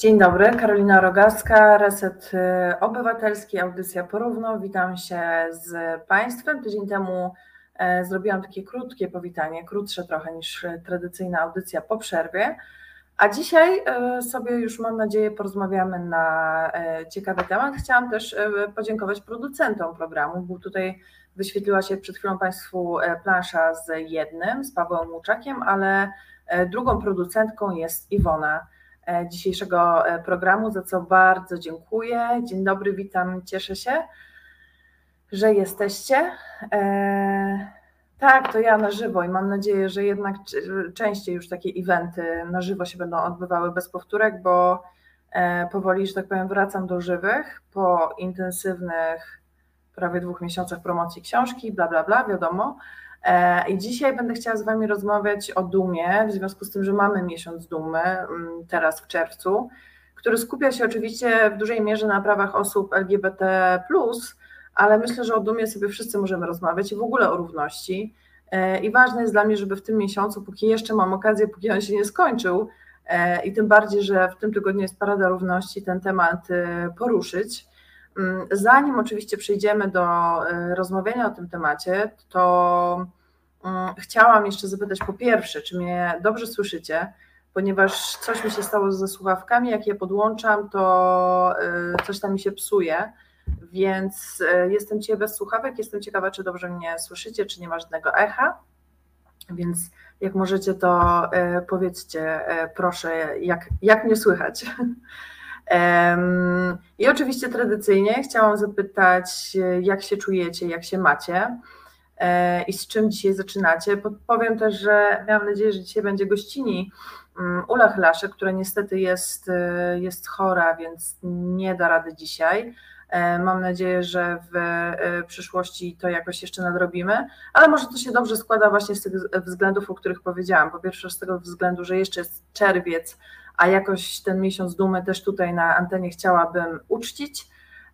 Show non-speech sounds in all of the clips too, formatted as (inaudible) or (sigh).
Dzień dobry, Karolina Rogaska, Reset y, Obywatelski, audycja Porówno. Witam się z Państwem. Tydzień temu e, zrobiłam takie krótkie powitanie, krótsze trochę niż tradycyjna audycja po przerwie. A dzisiaj e, sobie już mam nadzieję porozmawiamy na e, ciekawy temat. Chciałam też podziękować producentom programu, bo tutaj wyświetliła się przed chwilą Państwu plansza z jednym, z Pawłem Łuczakiem, ale drugą producentką jest Iwona. E, dzisiejszego e, programu, za co bardzo dziękuję. Dzień dobry, witam, cieszę się, że jesteście. E, tak, to ja na żywo i mam nadzieję, że jednak częściej już takie eventy na żywo się będą odbywały bez powtórek, bo powoli, że tak powiem, wracam do żywych po intensywnych prawie dwóch miesiącach promocji książki, bla, bla, bla, wiadomo. E, I dzisiaj będę chciała z Wami rozmawiać o dumie, w związku z tym, że mamy miesiąc dumy mm, teraz w czerwcu, który skupia się oczywiście w dużej mierze na prawach osób LGBT, ale myślę, że o dumie sobie wszyscy możemy rozmawiać i w ogóle o równości. E, I ważne jest dla mnie, żeby w tym miesiącu, póki jeszcze mam okazję, póki on się nie skończył, e, i tym bardziej, że w tym tygodniu jest Parada Równości, ten temat poruszyć. Mm, zanim oczywiście przejdziemy do y, rozmawiania o tym temacie, to mm, chciałam jeszcze zapytać po pierwsze, czy mnie dobrze słyszycie, ponieważ coś mi się stało ze słuchawkami, jak je podłączam, to y, coś tam mi się psuje, więc y, jestem dzisiaj bez słuchawek, jestem ciekawa, czy dobrze mnie słyszycie, czy nie ma żadnego echa, więc jak możecie, to powiedzcie proszę, jak, jak mnie słychać. (laughs) I oczywiście tradycyjnie chciałam zapytać, jak się czujecie, jak się macie e, i z czym dzisiaj zaczynacie. Powiem też, że miałam nadzieję, że dzisiaj będzie gościni mm, Ula Chylaszek, która niestety jest, e, jest chora, więc nie da rady dzisiaj. E, mam nadzieję, że w przyszłości to jakoś jeszcze nadrobimy, ale może to się dobrze składa właśnie z tych względów, o których powiedziałam. Po pierwsze, z tego względu, że jeszcze jest czerwiec, a jakoś ten miesiąc dumy też tutaj na antenie chciałabym uczcić.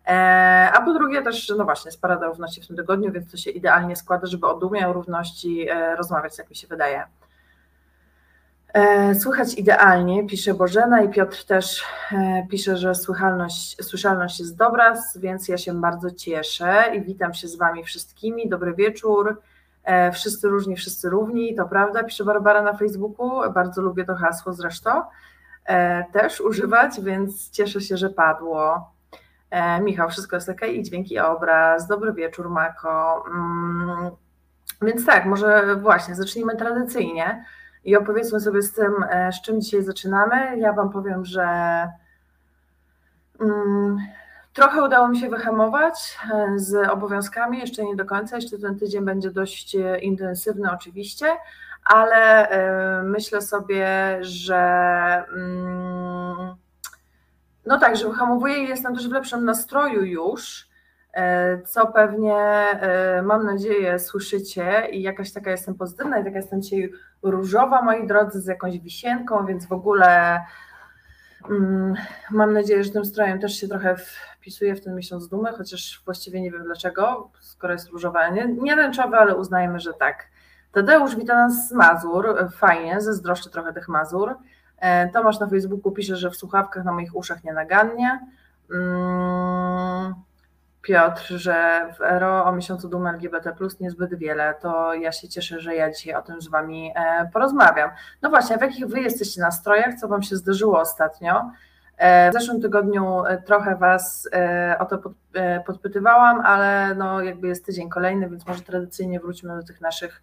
E, a po drugie też, no właśnie, jest Parada Równości w tym tygodniu, więc to się idealnie składa, żeby o dumie, o równości e, rozmawiać, jak mi się wydaje. E, słychać idealnie, pisze Bożena i Piotr też pisze, że słyszalność, słyszalność jest dobra, więc ja się bardzo cieszę i witam się z Wami wszystkimi. Dobry wieczór. Wszyscy różni, wszyscy równi, to prawda, pisze Barbara na Facebooku. Bardzo lubię to hasło zresztą. E, też używać, więc cieszę się, że padło. E, Michał, wszystko jest ok i dźwięki i obraz. Dobry wieczór, Mako. Mm, więc tak, może właśnie zacznijmy tradycyjnie i opowiedzmy sobie z tym, e, z czym dzisiaj zaczynamy. Ja Wam powiem, że mm, trochę udało mi się wyhamować z obowiązkami, jeszcze nie do końca, jeszcze ten tydzień będzie dość intensywny oczywiście, ale y, myślę sobie, że mm, no tak, że wyhamowuję i jestem też w lepszym nastroju już, y, co pewnie y, mam nadzieję słyszycie i jakaś taka jestem pozytywna i taka jestem dzisiaj różowa, moi drodzy, z jakąś wisienką, więc w ogóle mm, mam nadzieję, że tym strojem też się trochę wpisuje w ten miesiąc dumy, chociaż właściwie nie wiem dlaczego, skoro jest różowa, nie, nie ale uznajmy, że tak. Tadeusz wita nas z Mazur, fajnie, zazdroszczę trochę tych Mazur. E, Tomasz na Facebooku pisze, że w słuchawkach na moich uszach nie nagannie. Mm, Piotr, że w ERO o miesiącu dumy LGBT plus niezbyt wiele, to ja się cieszę, że ja dzisiaj o tym z Wami e, porozmawiam. No właśnie, w jakich Wy jesteście nastrojach, co Wam się zdarzyło ostatnio? E, w zeszłym tygodniu trochę Was o to podpytywałam, ale no jakby jest tydzień kolejny, więc może tradycyjnie wróćmy do tych naszych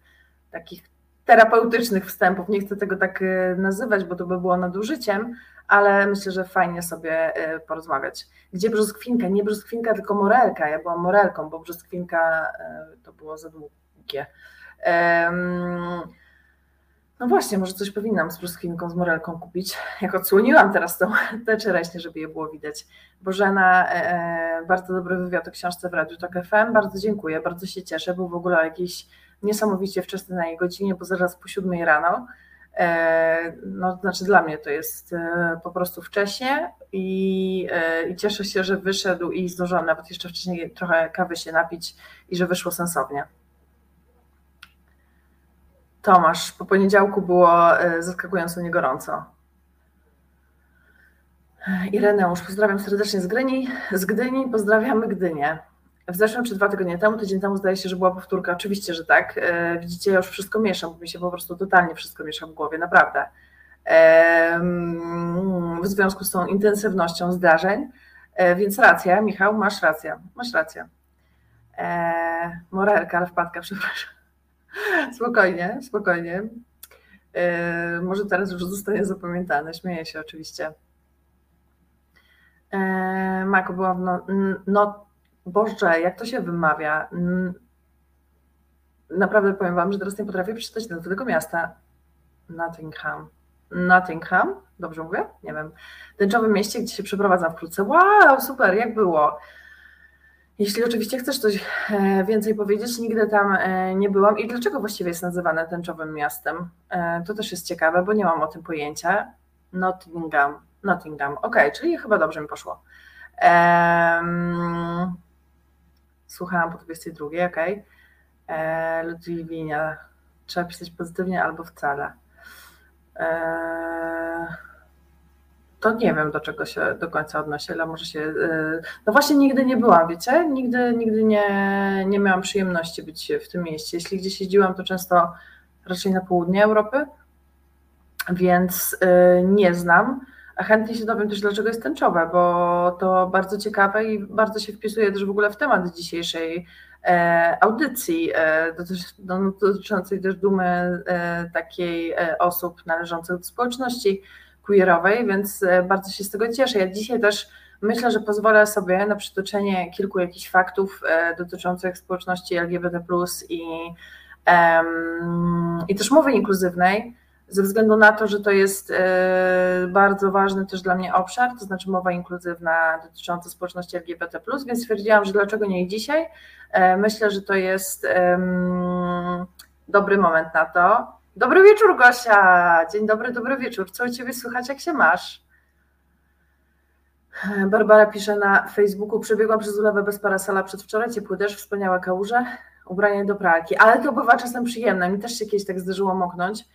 takich terapeutycznych wstępów. Nie chcę tego tak y, nazywać, bo to by było nadużyciem, ale myślę, że fajnie sobie y, porozmawiać. Gdzie brzoskwinka? Nie brzoskwinka, tylko morelka. Ja byłam morelką, bo brzoskwinka y, to było za długie. No właśnie, może coś powinnam z brzoskwinką, z morelką kupić. Jak odsłoniłam teraz tą tę czereśnię, żeby je było widać. Bożena, e, e, bardzo dobry wywiad o książce w Radiu Tok FM. Bardzo dziękuję, bardzo się cieszę. Był w ogóle jakiś niesamowicie jej godzinie, bo zaraz po siódmej rano. E, no, znaczy dla mnie to jest e, po prostu wcześnie i, e, i cieszę się, że wyszedł i zdążyłam nawet jeszcze wcześniej trochę kawy się napić i że wyszło sensownie. Tomasz, po poniedziałku było zaskakująco niegorąco. Ireneusz, pozdrawiam serdecznie z Gdyni, z Gdyni, pozdrawiamy Gdynię. W zeszłym czy dwa tygodnie temu, tydzień temu zdaje się, że była powtórka. Oczywiście, że tak. E, widzicie, ja już wszystko mieszam, bo mi się po prostu totalnie wszystko miesza w głowie, naprawdę. W związku z tą intensywnością zdarzeń. E, więc racja, Michał, masz rację, masz rację. E, morelka, ale wpadka, (laughs) przepraszam. Spokojnie, spokojnie. Może teraz już zostanie zapamiętane, śmieję się oczywiście. Mako była w no, no, Boże, jak to się wymawia? Naprawdę powiem Wam, że teraz nie potrafię przeczytać nazwy tego miasta. Nottingham. Nottingham? Dobrze mówię? Nie wiem. Tęczowym mieście, gdzie się przeprowadzam wkrótce. Wow, super, jak było? Jeśli oczywiście chcesz coś e, więcej powiedzieć, nigdy tam e, nie byłam. I dlaczego właściwie jest nazywane tęczowym miastem? E, to też jest ciekawe, bo nie mam o tym pojęcia. Nottingham. Nottingham. Ok, czyli chyba dobrze mi poszło. Um, słuchałam po 22, okej. Okay. E. Trzeba pisać pozytywnie albo wcale. E, to nie wiem, do czego się do końca odnosi, ale może się. E, no właśnie nigdy nie byłam, wiecie? Nigdy, nigdy nie, nie miałam przyjemności być w tym mieście. Jeśli gdzieś jeździłam, to często raczej na południe Europy, więc e, nie znam. Chętnie się dowiem też, dlaczego jest tęczowe, bo to bardzo ciekawe i bardzo się wpisuje też w ogóle w temat dzisiejszej e, audycji e, no, dotyczącej też dumy e, takiej osób należących do społeczności queerowej, więc bardzo się z tego cieszę. Ja dzisiaj też myślę, że pozwolę sobie na przytoczenie kilku jakichś faktów dotyczących społeczności LGBT i, i też mowy inkluzywnej, ze względu na to, że to jest e, bardzo ważny też dla mnie obszar, to znaczy mowa inkluzywna dotycząca społeczności LGBT, więc stwierdziłam, że dlaczego nie dzisiaj. E, myślę, że to jest dobry moment na to. Dobry wieczór, Gosia. Dzień dobry, dobry wieczór. Co u Ciebie słychać, jak się masz? Barbara pisze na Facebooku, przebiegłam przez ulewę bez parasola przedwczoraj, ciepły deszcz, wspaniałe kałuże, ubranie do pralki, ale to bywa czasem przyjemne, mi też się kiedyś tak zdarzyło moknąć,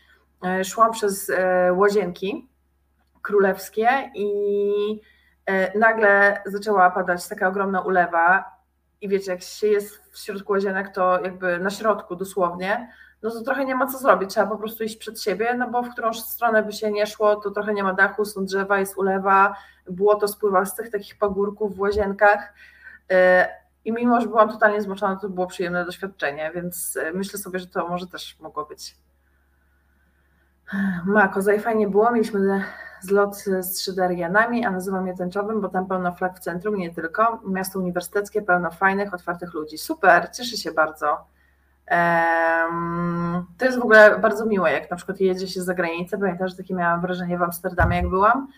szłam przez e, łazienki królewskie i e, nagle zaczęła padać taka ogromna ulewa i wiecie, jak się jest w środku łazienek, to jakby na środku dosłownie, no to trochę nie ma co zrobić, trzeba po prostu iść przed siebie, no bo w którą stronę by się nie szło, to trochę nie ma dachu, są drzewa, jest ulewa, błoto spływa z tych takich pagórków w łazienkach i mimo, że byłam totalnie zmoczona, to było przyjemne doświadczenie, więc myślę sobie, że to może też mogło być Ma, kozaj fajnie było, mieliśmy zlot z Szyderianami, a nazywam je tęczowym, bo tam pełno flag w centrum, nie tylko. Miasto uniwersyteckie, pełno fajnych, otwartych ludzi. Super, cieszę się bardzo. To jest w ogóle bardzo miłe, jak na przykład jedzie się za granicę. Pamiętam, że takie miałam wrażenie w Amsterdamie, jak byłam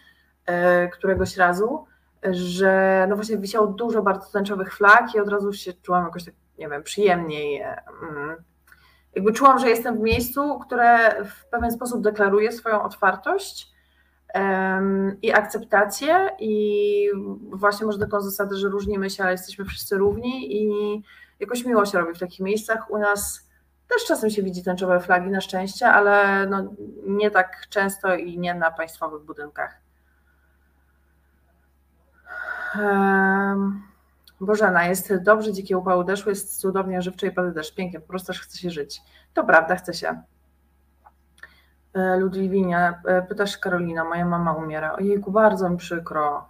e, któregoś razu, że no właśnie wisiało dużo bardzo tęczowych flag i od razu się czułam jakoś tak, nie wiem, przyjemniej jakby czułam, że jestem w miejscu, które w pewien sposób deklaruje swoją otwartość um, i akceptację i właśnie może taką zasadę, że różnimy się, ale jesteśmy wszyscy równi i jakoś miło się robi w takich miejscach. U nas też czasem się widzi tęczowe flagi na szczęście, ale no, nie tak często i nie na państwowych budynkach. Um, Bożena, jest dobrze, dzikie upały deszły, jest cudownie żywcze i pada deszcz. Pięknie, po prostu chce się żyć. To prawda, chce się. E, Ludwiwinia, e, pytasz Karolina, moja mama umiera. Ojejku, bardzo mi przykro.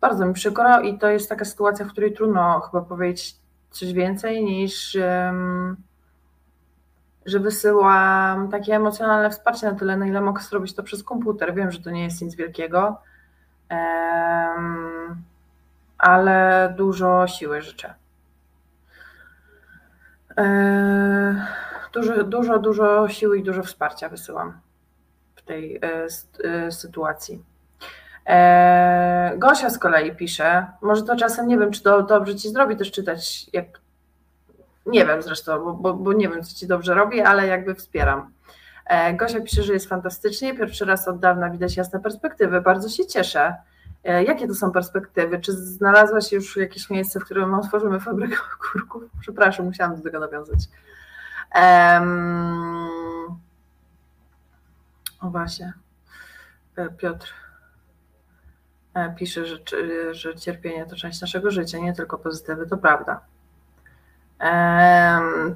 Bardzo mi przykro i to jest taka sytuacja, w której trudno chyba powiedzieć coś więcej niż że wysyłam takie emocjonalne wsparcie na tyle, na ile mogę zrobić to przez komputer. Wiem, że to nie jest nic wielkiego. Um, ale dużo siły życzę. E, dużo, dużo, dużo siły i dużo wsparcia wysyłam w tej e, e, sytuacji. Gosia z kolei pisze, może to czasem nie wiem, czy to dobrze ci zrobi też czytać, jak nie wiem zresztą, bo, bo, bo nie wiem, co ci dobrze robi, ale jakby wspieram. Gosia pisze, że jest fantastycznie. Pierwszy raz od dawna widać jasne perspektywy. Bardzo się cieszę. E, jakie to są perspektywy? Czy znalazłaś już jakieś miejsce, w którym otworzymy fabrykę kurków? Przepraszam, musiałam do tego nawiązać. Um, o właśnie, e, Piotr. pisze, że, że cierpienie to część naszego życia, nie tylko pozytywy, to prawda.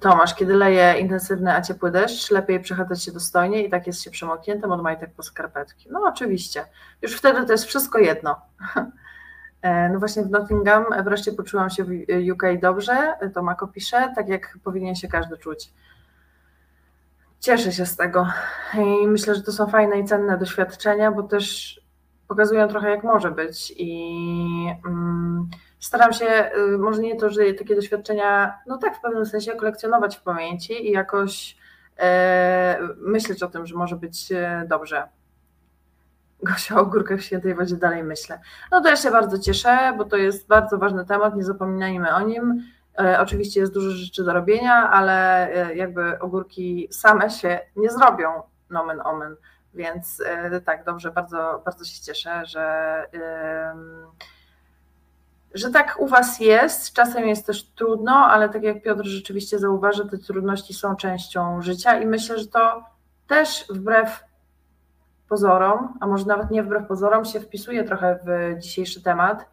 Tomasz, kiedy leje intensywny, a ciepły deszcz, lepiej przechadzać się dostojnie i tak jest się przemokniętym od majtek po skarpetki. No oczywiście, już wtedy to jest wszystko jedno. (laughs) E, no właśnie w Nottingham wreszcie poczułam się w UK dobrze, to Mako pisze, tak jak powinien się każdy czuć. Cieszę się z tego i myślę, że to są fajne i cenne doświadczenia, bo też pokazują trochę jak może być i mm, staram się, y, może nie to, że takie doświadczenia, no tak w pewnym sensie kolekcjonować w pamięci i jakoś e, myśleć o tym, że może być e, dobrze. Gosia o górkach w świętej wodzie dalej myślę. No to ja się bardzo cieszę, bo to jest bardzo ważny temat, nie zapominajmy o nim. E, oczywiście jest dużo rzeczy do robienia, ale e, jakby ogórki same się nie zrobią, nomen omen. Więc e, tak, dobrze, bardzo, bardzo się cieszę, że, że tak u Was jest. Czasem jest też trudno, ale tak jak Piotr rzeczywiście zauważa, te trudności są częścią życia i myślę, że to też wbrew pozorom, a może nawet nie wbrew pozorom, się wpisuje trochę w dzisiejszy temat.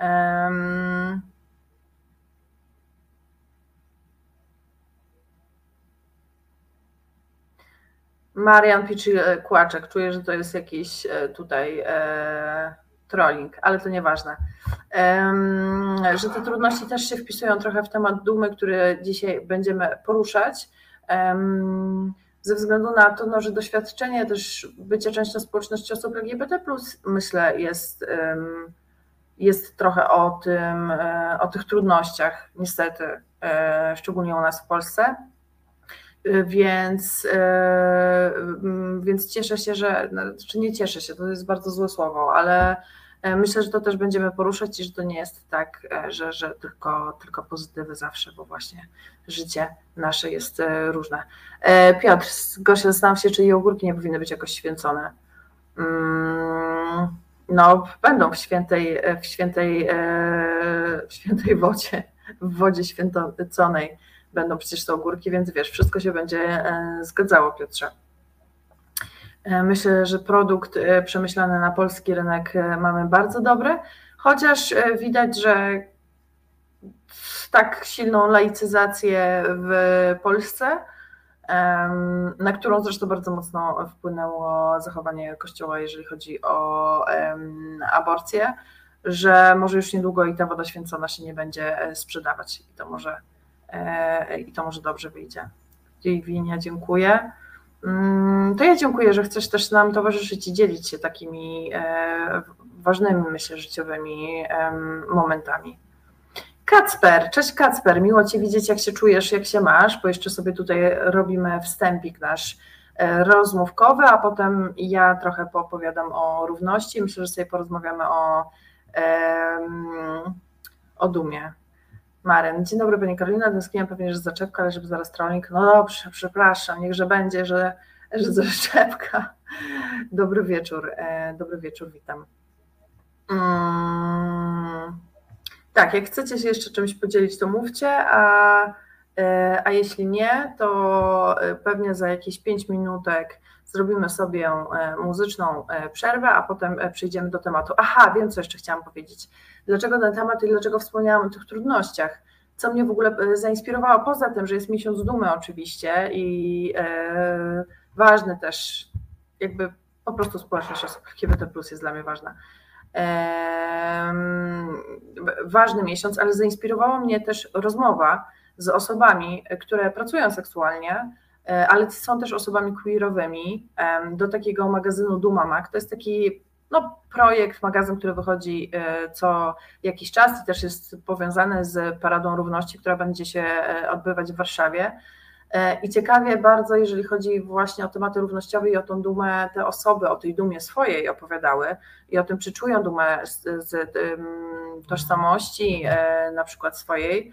Um, Marian Piczy Kłaczek, czuję, że to jest jakiś e, tutaj e, trolling, ale to nieważne. E, że te trudności też się wpisują trochę w temat dumy, który dzisiaj będziemy poruszać. E, ze względu na to, no, że doświadczenie też bycia częścią społeczności osób LGBT, myślę, jest, jest trochę o tym, e, o tych trudnościach, niestety, szczególnie u nas w Polsce. Więc, e, więc cieszę się, że, no, czy nie cieszę się, to jest bardzo złe słowo, ale e, myślę, że to też będziemy poruszać i że to nie jest tak, e, że, że tylko, tylko pozytywy zawsze, bo właśnie życie nasze jest różne. Piotr, Gosia, zastanawiam się, czy i ogórki nie powinny być jakoś święcone. Mm, no, będą w świętej, w świętej, w świętej wodzie, w wodzie święconej będą przecież te ogórki, więc wiesz, wszystko się będzie e, zgadzało, Piotrze. E, myślę, że produkt e, przemyślany na polski rynek mamy bardzo dobry, chociaż widać, że tak silną laicyzację w Polsce, na którą zresztą bardzo mocno wpłynęło zachowanie Kościoła, jeżeli chodzi o aborcję, że może już niedługo i ta woda święcona się nie będzie sprzedawać i to może i to może dobrze wyjdzie. Winia, dziękuję. Mm, to ja dziękuję, że chcesz też nam towarzyszyć i dzielić się takimi e, ważnymi, myślę, życiowymi momentami. Kacper, cześć Kacper, miło Cię widzieć, jak się czujesz, jak się masz, bo jeszcze sobie tutaj robimy wstępik nasz e, rozmówkowy, a potem ja trochę poopowiadam o równości. Myślę, że sobie porozmawiamy o, o dumie. Maren. Dzień dobry Pani Karolina, tęskniłam pewnie, że zaczepka, ale żeby zaraz trolling. No dobrze, przepraszam, niechże będzie, że, że zaczepka. Dobry wieczór, e, dobry wieczór, witam. Mm, tak, jak chcecie się jeszcze czymś podzielić, to mówcie, a, e, a jeśli nie, to e, pewnie za jakieś 5 minutek zrobimy sobie muzyczną przerwę, a potem przejdziemy do tematu. Aha, wiem, co jeszcze chciałam powiedzieć dlaczego ten temat i dlaczego wspomniałam o tych trudnościach. Co mnie w ogóle e, zainspirowało, poza tym, że jest miesiąc dumy oczywiście i e, ważny też, jakby po prostu społeczność osób LGBT plus jest dla mnie ważna. E, ważny miesiąc, ale zainspirowała mnie też rozmowa z osobami, które pracują seksualnie, e, ale są też osobami queerowymi do takiego magazynu Dumamak. To jest taki no, projekt, magazyn, który wychodzi e, co jakiś czas i też jest powiązany z Paradą Równości, która będzie się e, odbywać w Warszawie. E, I ciekawie bardzo, jeżeli chodzi właśnie o tematy równościowe i o tą dumę, te osoby o tej dumie swojej opowiadały i o tym, czy czują dumę z, z tożsamości, na przykład swojej,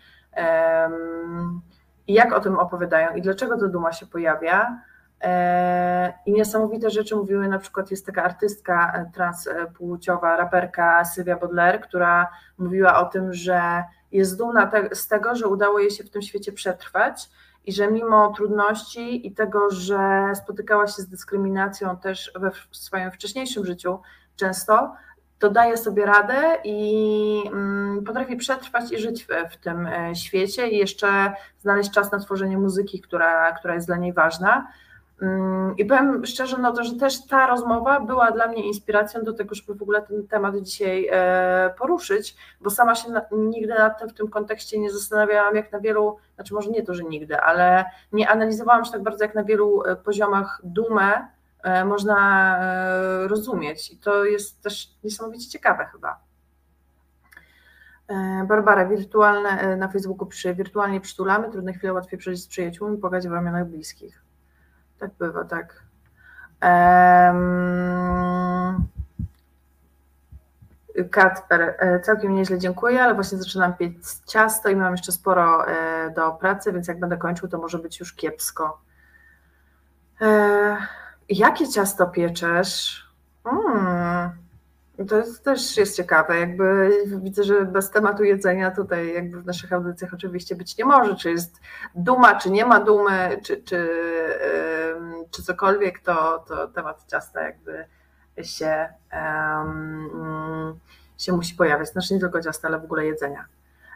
i jak o tym opowiadają i dlaczego ta duma się pojawia. E, I niesamowite rzeczy mówiły, na przykład jest taka artystka e, transpłciowa, raperka Sylwia Bodler, która mówiła o tym, że jest dumna te, z tego, że udało jej się w tym świecie przetrwać i że mimo trudności i tego, że spotykała się z dyskryminacją też we swoim wcześniejszym życiu często, to daje sobie radę i mm, potrafi przetrwać i żyć w, w, tym e, świecie i jeszcze znaleźć czas na tworzenie muzyki, która, która jest dla niej ważna. Mm, I powiem szczerze, no to, że też ta rozmowa była dla mnie inspiracją do tego, żeby w ogóle ten temat dzisiaj e, poruszyć, bo sama się nigdy nad tym w tym kontekście nie zastanawiałam, jak na wielu, znaczy może nie to, że nigdy, ale nie analizowałam się tak bardzo, jak na wielu e, poziomach dumę e, można rozumieć. I to jest też niesamowicie ciekawe chyba. Barbara, wirtualne na Facebooku pisze, wirtualnie przytulamy, trudne chwile łatwiej przeżyć z przyjaciółmi, pogać w ramionach bliskich. Tak bywa, tak. Um, całkiem nieźle dziękuję, ale właśnie zaczynam piec ciasto i mam jeszcze sporo e, do pracy, więc jak będę kończył, to może być już kiepsko. E, jakie ciasto pieczesz? Hmm. To jest, też jest ciekawe, jakby widzę, że bez tematu jedzenia tutaj jakby w naszych audycjach oczywiście być nie może, czy jest duma, czy nie ma dumy, czy, czy, czy cokolwiek, to, to temat ciasta jakby się, um, się musi pojawiać, znaczy nie tylko ciasta, ale w ogóle jedzenia.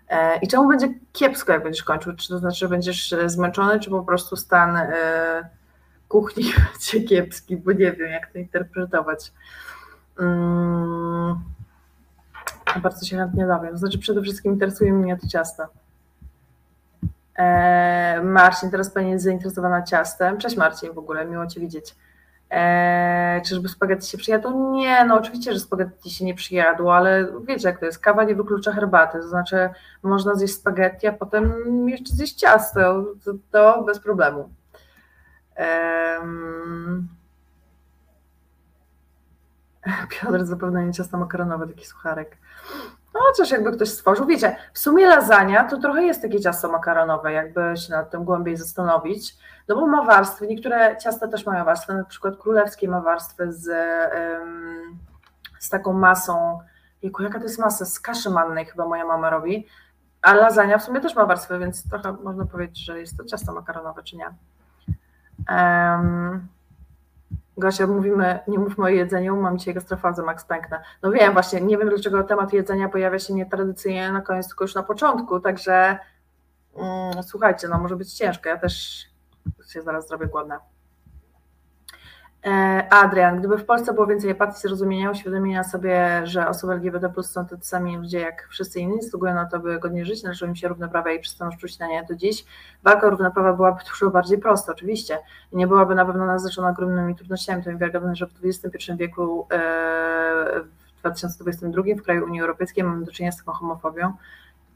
E, I czemu będzie kiepsko, jak będziesz kończył? Czy to znaczy, że będziesz zmęczony, czy po prostu stan e, kuchni (laughs) będzie kiepski, bo nie wiem, jak to interpretować. Hmm. Bardzo się chętnie dowiem. Znaczy przede wszystkim interesuje mnie to ciasto. Eee, Marcin, teraz Pani jest zainteresowana ciastem. Cześć Marcin w ogóle, miło Cię widzieć. Eee, czyżby spaghetti się przyjadło? Nie, no oczywiście, że spaghetti się nie przyjadło, ale wiecie jak to jest, kawa nie wyklucza herbaty, to znaczy można zjeść spaghetti, a potem jeszcze zjeść ciasto, to, to bez problemu. (laughs) Piotr zapewne nie ciasto makaronowe, taki sucharek. No chociaż jakby ktoś stworzył, wiecie, w sumie lasagna to trochę jest takie ciasto makaronowe, jakby się nad tym głębiej zastanowić, no bo ma warstwy, niektóre ciasta też mają warstwy, na przykład królewskie ma warstwy z, z taką masą, jejku, jaka to jest masa, z kaszy mannej chyba moja mama robi, a lasagna w sumie też ma warstwy, więc trochę można powiedzieć, że jest to ciasto makaronowe, czy nie. Um, Gosia, mówimy, nie mówmy o jedzeniu, mam dzisiaj gastrofazę Max Pękna. No wiem właśnie, nie wiem dlaczego temat jedzenia pojawia się nietradycyjnie na koniec, tylko już na początku, także mm, słuchajcie, no może być ciężko, ja też się zaraz zrobię głodna. E, Adrian, gdyby w Polsce było więcej empatii, zrozumienia, uświadomienia sobie, że osoby LGBT plus są tacy sami ludzie jak wszyscy inni, zasługują na to, by godnie żyć, należą im się równe prawa i przestaną czuć na nie to dziś, walka o równe prawa byłaby dużo bardziej prosta, oczywiście, i nie byłaby na pewno naznaczona ogromnymi trudnościami. To mi wiarygodne, że w XXI wieku, e, w 2022 w kraju Unii Europejskiej mamy do czynienia z taką homofobią,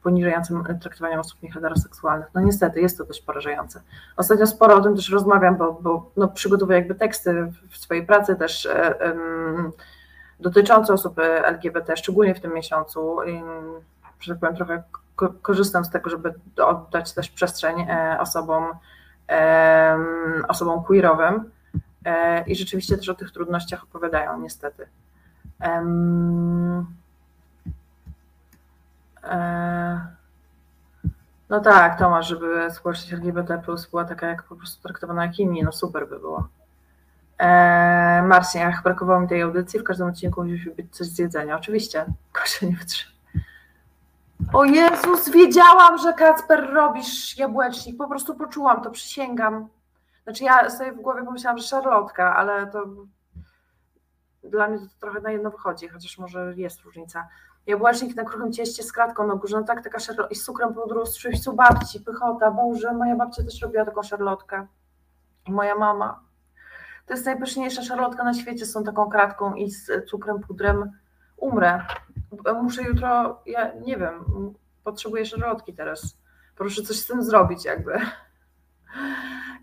poniżającym traktowaniem osób nieheteroseksualnych. No niestety, jest to dość porażające. Ostatnio sporo o tym też rozmawiam, bo, bo no, przygotowuję jakby teksty w swojej pracy też um, dotyczące osób LGBT, szczególnie w tym miesiącu. Że tak powiem, trochę korzystam z tego, żeby oddać też przestrzeń e, osobom, osobom queerowym e, i rzeczywiście też o tych trudnościach opowiadają, niestety. E, no tak, Tomasz, żeby społeczność LGBT plus była taka jak po prostu traktowana jak inni, no super by było. Eee, Marcin, jak brakowało mi tej audycji, w każdym odcinku musi być coś z jedzenia. Oczywiście, kosze nie wytrzyma. O Jezus, wiedziałam, że Kacper robisz jabłecznik, po prostu poczułam to, przysięgam. Znaczy ja sobie w głowie pomyślałam, że szarlotka, ale to dla mnie to trochę na jedno wychodzi, chociaż może jest różnica. Jabłecznik na kruchym cieście z kratką na górze, no tak, taka szarlotka i z cukrem pudru, z przepisu babci, pychota, Boże, moja babcia też robiła taką szarlotkę i moja mama. To jest najpyszniejsza szarlotka na świecie z tą taką kratką i z cukrem, pudrem. Umrę. Muszę jutro, ja nie wiem, potrzebuję szarlotki teraz. Proszę coś z tym zrobić jakby.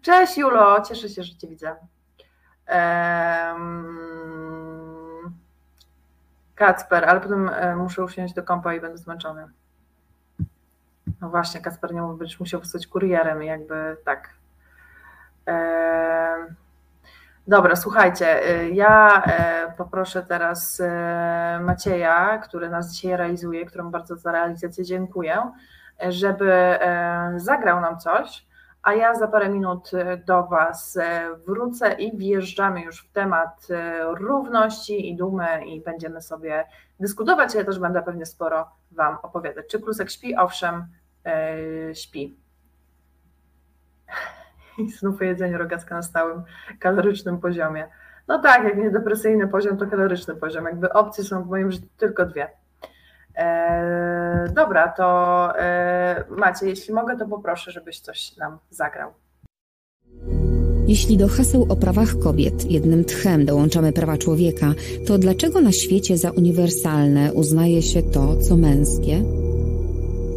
Cześć Julo, cieszę się, że Cię widzę. Um, Kacper, ale potem e, muszę usiąść do kompa i będę zmęczony. No właśnie, Kacper nie mówi, będziesz musiał wstać kurierem, jakby tak. E, dobra, słuchajcie, e, ja poproszę teraz Macieja, który nas dzisiaj realizuje, któremu bardzo za realizację dziękuję, żeby zagrał nam coś, a ja za parę minut do Was wrócę i wjeżdżamy już w temat równości i dumy i będziemy sobie dyskutować. Ja też będę pewnie sporo Wam opowiadać. Czy Klusek śpi? Owszem, yy, śpi. I znów jedzenie rogacka na stałym kalorycznym poziomie. No tak, jak nie depresyjny poziom, to kaloryczny poziom. Jakby opcje są w moim życiu tylko dwie. E, dobra, to e, Macie, jeśli mogę, to poproszę, żebyś coś nam zagrał. Jeśli do haseł o prawach kobiet jednym tchem dołączamy prawa człowieka, to dlaczego na świecie za uniwersalne uznaje się to, co męskie?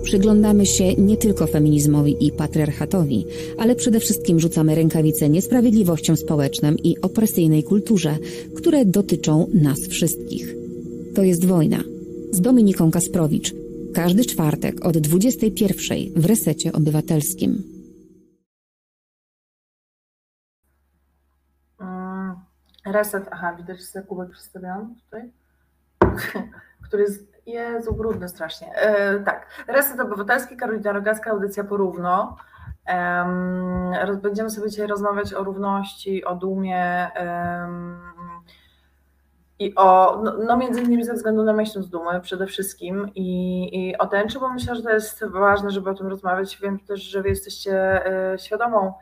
Przyglądamy się nie tylko feminizmowi i patriarchatowi, ale przede wszystkim rzucamy rękawice niesprawiedliwościom społecznym i opresyjnej kulturze, które dotyczą nas wszystkich. To jest wojna. Z Dominiką Kasprowicz. Każdy czwartek od 21 w resecie obywatelskim. Mm, reset, aha, widać sobie kubek przedstawiałam tutaj, (laughs) który jest Jezu, brudny strasznie. E, tak, Reset Obywatelski, Karolina Rogacka, audycja porówno. E, będziemy sobie dzisiaj rozmawiać o równości, o dumie e, i o, no, no, między innymi ze względu na miesiąc dumy przede wszystkim i, i o tęczy, bo myślę, że to jest ważne, żeby o tym rozmawiać. Wiem też, że wy jesteście e, świadomą,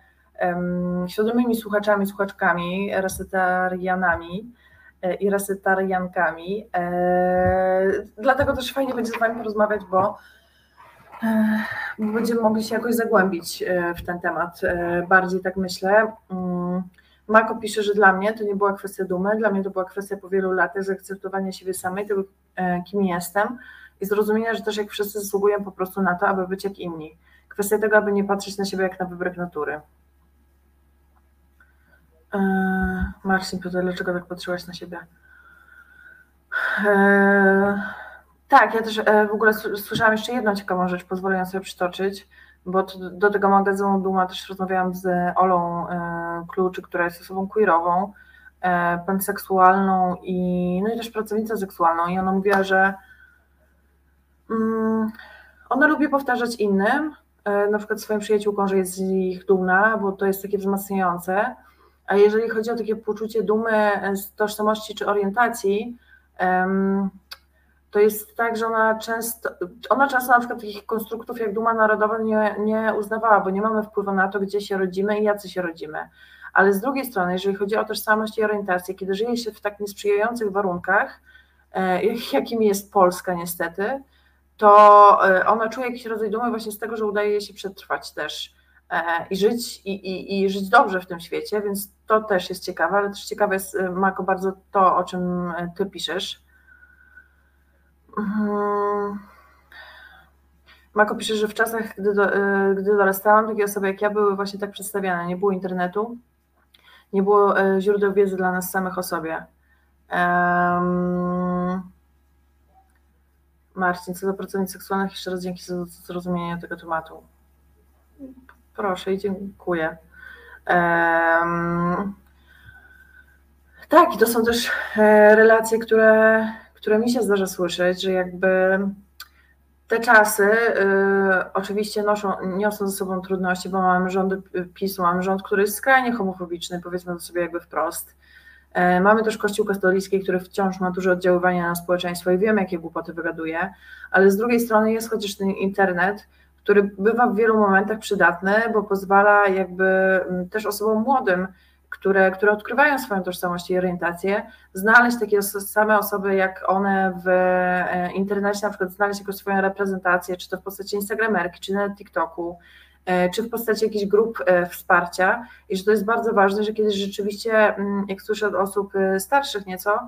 świadomymi słuchaczami, słuchaczkami, resetarianami, E, i resetariankami. E, dlatego też fajnie będzie z Wami porozmawiać, bo będziemy mogli się jakoś zagłębić w ten temat. Bardziej tak myślę. Mako pisze, że dla mnie to nie była kwestia dumy, dla mnie to była kwestia po wielu latach zaakceptowania siebie samej, tego kim jestem i zrozumienia, że też jak wszyscy zasługują po prostu na to, aby być jak inni. Kwestia tego, aby nie patrzeć na siebie jak na wybryk natury. E, Marcin pyta, dlaczego tak patrzyłaś na siebie? E, tak, ja też e, w ogóle słyszałam jeszcze jedną ciekawą rzecz, pozwolę ją sobie przytoczyć, bo do tego magazynu Duma też rozmawiałam z Olą Kluczy, która jest osobą queerową, panseksualną i, no i też pracownicą seksualną. I ona mówiła, że mm, ona lubi powtarzać innym, na przykład swoim przyjaciółkom, że jest z nich dumna, bo to jest takie wzmacniające, a jeżeli chodzi o takie poczucie dumy z tożsamości czy orientacji, to jest tak, że ona często, ona często na przykład takich konstruktów jak duma narodowa nie, nie uznawała, bo nie mamy wpływu na to, gdzie się rodzimy i jacy się rodzimy. Ale z drugiej strony, jeżeli chodzi o tożsamość i orientację, kiedy żyje się w tak niesprzyjających warunkach, e, jakimi jest Polska niestety, to e, ona czuje jakiś rodzaj dumy właśnie z tego, że udaje jej się przetrwać też E, i żyć, i, i, i żyć dobrze w tym świecie, więc to też jest ciekawe, ale też ciekawe jest, Mako, bardzo to, o czym ty piszesz. Mako pisze, że w czasach, gdy, do, gdy dorastałam, takie osoby jak ja były właśnie tak przedstawiane. Nie było internetu, nie było źródeł wiedzy dla nas samych o sobie. Um, Marcin, co do pracownic seksualnych, jeszcze raz dzięki za zrozumienie tego tematu. Proszę i dziękuję. Um, tak, i to są też e, relacje, które, które mi się zdarza słyszeć, że jakby te czasy y, oczywiście noszą, niosą ze sobą trudności, bo mamy rząd PiSu, mamy rząd, który jest skrajnie homofobiczny, powiedzmy to sobie jakby wprost. E, mamy też Kościół katolicki, który wciąż ma duże oddziaływanie na społeczeństwo i wiemy, jakie głupoty wygaduje, ale z drugiej strony jest chociaż ten internet, który bywa w wielu momentach przydatny, bo pozwala jakby też osobom młodym, które, które odkrywają swoją tożsamość i orientację, znaleźć takie same osoby jak one w e, internecie, na przykład znaleźć jako swoją reprezentację, czy to w postaci Instagramerki, czy na TikToku, e, czy w postaci jakichś grup e, wsparcia. I że to jest bardzo ważne, że kiedyś rzeczywiście, mm, jak słyszę od osób starszych nieco,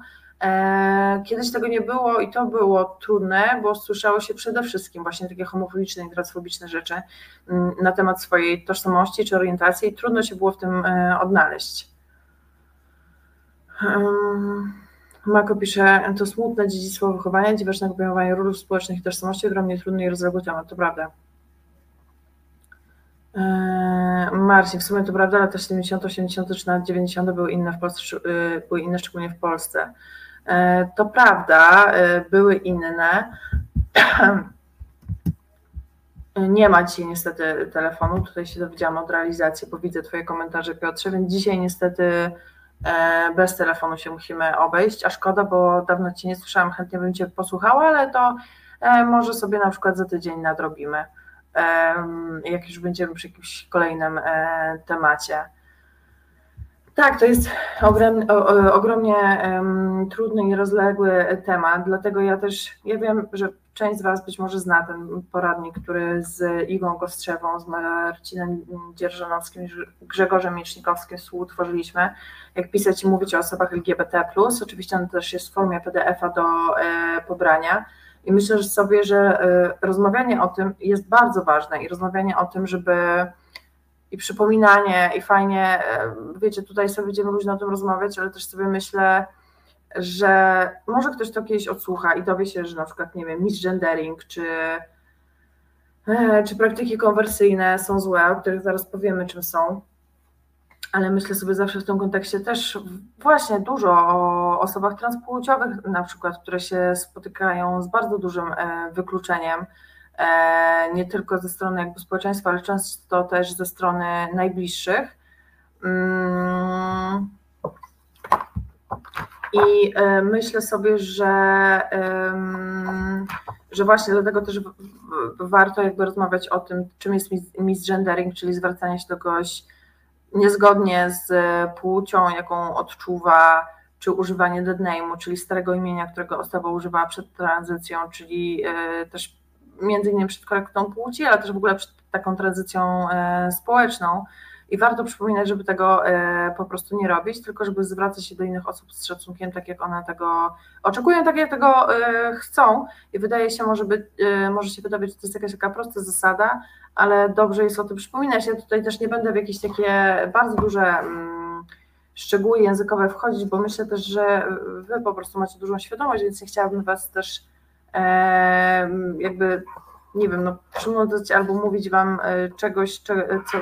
kiedyś tego nie było i to było trudne, bo słyszało się przede wszystkim właśnie takie homofobiczne i transfobiczne rzeczy mm, na temat swojej tożsamości czy orientacji i trudno się było w tym e, odnaleźć. Mako pisze, to smutne dziedzictwo wychowania, dziwacznego pojmowania ról społecznych i tożsamości, ogromnie trudny i rozległy temat, to prawda. E, Marcin, w sumie to prawda, lata 70., 80. czy nawet 90. były inne w Polsce, były inne szczególnie w Polsce. E, to prawda, e, były inne. (clears throat) Nie ma dzisiaj niestety telefonu, tutaj się dowiedziałam od realizacji, bo widzę Twoje komentarze Piotrze, więc dzisiaj niestety e, bez telefonu się musimy obejść, a szkoda, bo dawno Cię nie słyszałam, chętnie bym Cię posłuchała, ale to może sobie na przykład za tydzień nadrobimy, jak już będziemy przy jakimś kolejnym temacie. Tak, to jest ogromnie, ogromnie um, trudny i rozległy temat, dlatego ja też, ja wiem, że część z Was być może zna ten poradnik, który z Igą Kostrzewą, z Marcinem Dzierżonowskim, Grzegorzem Miecznikowskim współtworzyliśmy, jak pisać i mówić o osobach LGBT+. Oczywiście on też jest w formie PDF-a do e, pobrania i myślę że sobie, że e, rozmawianie o tym jest bardzo ważne i rozmawianie o tym, żeby i przypominanie i fajnie, wiecie, tutaj sobie będziemy luźno o tym rozmawiać, ale też sobie myślę, że może ktoś to kiedyś odsłucha i dowie się, że na przykład, nie wiem, misgendering czy, e, czy praktyki konwersyjne są złe, o których zaraz powiemy, czym są. Ale myślę sobie zawsze w tym kontekście też właśnie dużo o osobach transpłciowych, na przykład, które się spotykają z bardzo dużym e, wykluczeniem, nie tylko ze strony jakby społeczeństwa, ale często też ze strony najbliższych. Mm. I e, myślę sobie, że, że właśnie dlatego też warto jakby rozmawiać o tym, czym jest misgendering, czyli zwracanie się do kogoś niezgodnie z płcią, jaką odczuwa, czy używanie dead name'u, czyli starego imienia, którego osoba używała przed tranzycją, czyli e, też między innymi przed korektą płci, ale też w ogóle przed taką tranzycją e, społeczną. I warto przypominać, żeby tego e, po prostu nie robić, tylko żeby zwracać się do innych osób z szacunkiem, tak jak one tego oczekują, tak jak tego e, chcą. I wydaje się, może, by, e, może się wydawać, że to jest jakaś taka prosta zasada, ale dobrze jest o tym przypominać. Ja tutaj też nie będę w jakieś takie bardzo duże mm, szczegóły językowe wchodzić, bo myślę też, że Wy po prostu macie dużą świadomość, więc nie chciałabym Was też jakby nie wiem, no, przynudzać albo mówić Wam e, czegoś, co,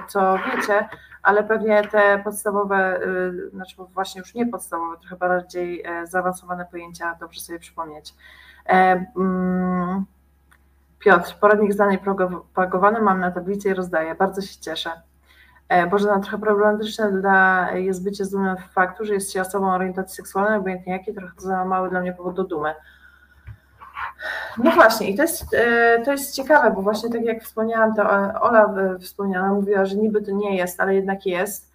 co wiecie, ale pewnie te podstawowe, e, znaczy właśnie już nie podstawowe, trochę bardziej e, zaawansowane pojęcia dobrze sobie przypomnieć. Mm, Piotr, poradnik zdanej propagowany mam na tablicy i rozdaję, bardzo się cieszę. Boże, no, trochę problematyczne dla, jest bycie z dumnym faktu, że jest się osobą orientacji seksualnej, obojętnie jakiej, trochę za mały dla mnie powód do dumy. No właśnie, i to jest, e, to jest ciekawe, bo właśnie tak jak wspomniałam, to Ola wspomniała, mówiła, że niby to nie jest, ale jednak jest.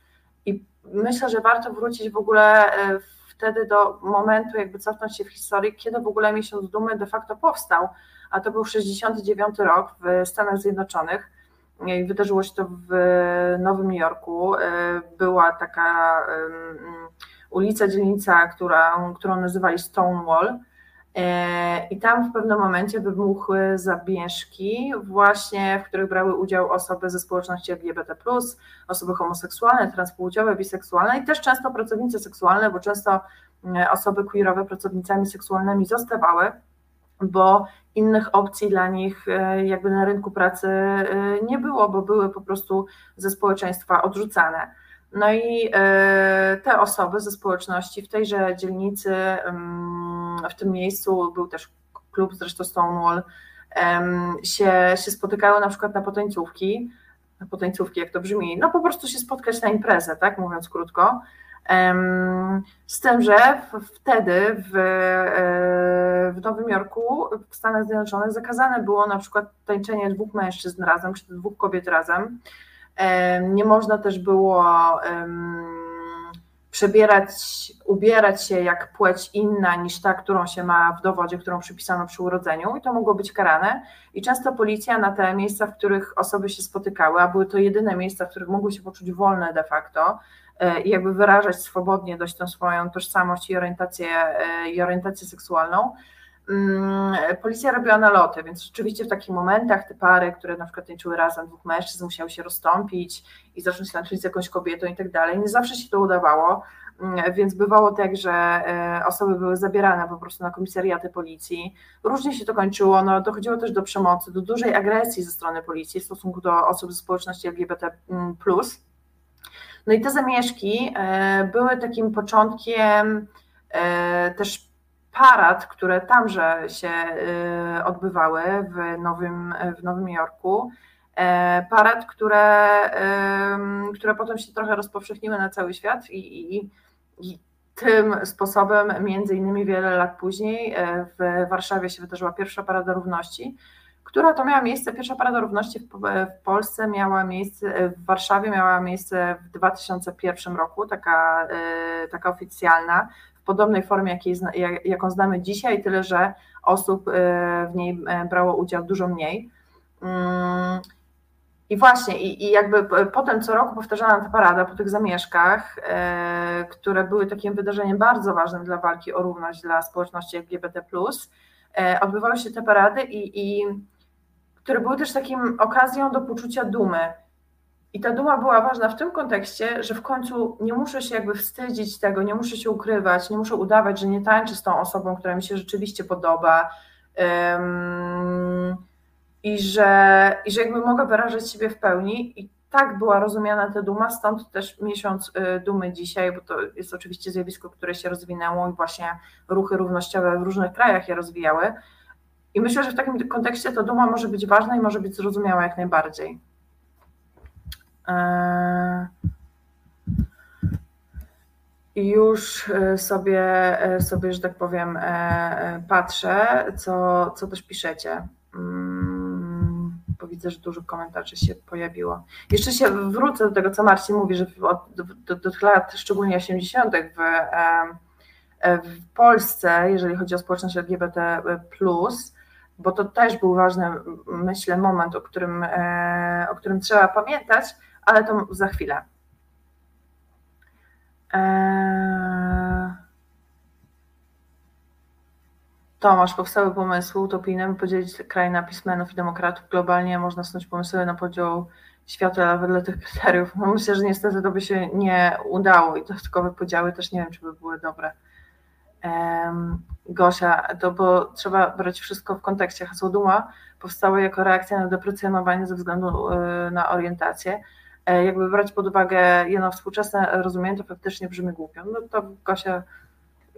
I myślę, że warto wrócić w ogóle e, wtedy do momentu, jakby cofnąć się w historii, kiedy w ogóle miesiąc dumy de facto powstał, a to był 69 rok w Stanach Zjednoczonych. I wydarzyło się to w Nowym Jorku. E, była taka ulica, dzielnica, która, którą nazywali Stonewall E, I tam w pewnym momencie wybuchły zamieszki, właśnie w których brały udział osoby ze społeczności LGBT, osoby homoseksualne, transpłciowe, biseksualne i też często pracownice seksualne, bo często e, osoby queerowe pracownicami seksualnymi zostawały, bo innych opcji dla nich e, jakby na rynku pracy nie było, bo były po prostu ze społeczeństwa odrzucane. No i e, te osoby ze społeczności w tejże dzielnicy, w tym miejscu był też klub, zresztą Stonewall, się, się spotykały na przykład na potańcówki, na potańcówki, jak to brzmi, no po prostu się spotkać na imprezę, tak mówiąc krótko. Z tym, że wtedy w, e, w Nowym Jorku, w Stanach Zjednoczonych, zakazane było na przykład tańczenie dwóch mężczyzn razem, czy dwóch kobiet razem. Nie można też było przebierać, ubierać się jak płeć inna niż ta, którą się ma w dowodzie, którą przypisano przy urodzeniu i to mogło być karane. I często policja na te miejsca, w których osoby się spotykały, a były to jedyne miejsca, w których mogły się poczuć wolne de facto e, i jakby wyrażać swobodnie dość tą swoją tożsamość i orientację, e, i orientację seksualną, policja robiła naloty, więc rzeczywiście w takich momentach te pary, które na przykład tańczyły razem, dwóch mężczyzn, musiały się rozstąpić i zacząć tańczyć z jakąś kobietą i tak dalej. Nie zawsze się to udawało, mm, więc bywało tak, że e, osoby były zabierane po prostu na komisariaty policji. Różnie się to kończyło, no, dochodziło też do przemocy, do dużej agresji ze strony policji w stosunku do osób ze społeczności LGBT+. No i te zamieszki e, były takim początkiem e, też parad, które tamże się odbywały w Nowym, w Nowym Jorku, parad, które, które potem się trochę rozpowszechniły na cały świat i, i, i tym sposobem, między innymi wiele lat później, e, w Warszawie się wydarzyła pierwsza Parada Równości, która to miała miejsce, pierwsza Parada Równości w, w Polsce miała miejsce, e, w Warszawie miała miejsce w 2001 roku, taka, e, taka oficjalna, podobnej formie, jakiej, jaką znamy dzisiaj, tyle że osób w niej brało udział dużo mniej. Mm, i właśnie, i, i jakby potem co roku powtarzana ta parada po tych zamieszkach, e, które były takim wydarzeniem bardzo ważnym dla walki o równość dla społeczności LGBT, odbywały się te parady, i, i które były też takim okazją do poczucia dumy. I ta duma była ważna w tym kontekście, że w końcu nie muszę się jakby wstydzić tego, nie muszę się ukrywać, nie muszę udawać, że nie tańczę z tą osobą, która mi się rzeczywiście podoba. Um, i że, i że jakby mogę wyrażać siebie w pełni i tak była rozumiana ta duma, stąd też miesiąc y, dumy dzisiaj, bo to jest oczywiście zjawisko, które się rozwinęło i właśnie ruchy równościowe w różnych krajach je rozwijały. I myślę, że w takim kontekście ta duma może być ważna i może być zrozumiała jak najbardziej. E, już y, sobie, y, sobie, że tak powiem, e, patrzę, co, co też piszecie. Mm bo widzę, że dużo komentarzy się pojawiło. Jeszcze się wrócę do tego, co Marcin mówi, że od, do, do, lat, szczególnie 80., w, w Polsce, jeżeli chodzi o społeczność LGBT, bo to też był ważny, myślę, moment, o którym, e, o którym trzeba pamiętać, ale to za chwilę. Eee... Tomasz, powstały pomysły utopijne, podzielić kraj na pismenów i demokratów. Globalnie można snuć pomysły na podział świata wedle tych kryteriów. No myślę, że niestety to by się nie udało i dodatkowe podziały też nie wiem, czy by były dobre. Um, Gosia, to bo trzeba brać wszystko w kontekście. Hasło Duma powstało jako reakcja na deprecjonowanie ze względu y, na orientację. E, jakby brać pod uwagę jedno współczesne rozumienie, to faktycznie brzmi głupio. No to Gosia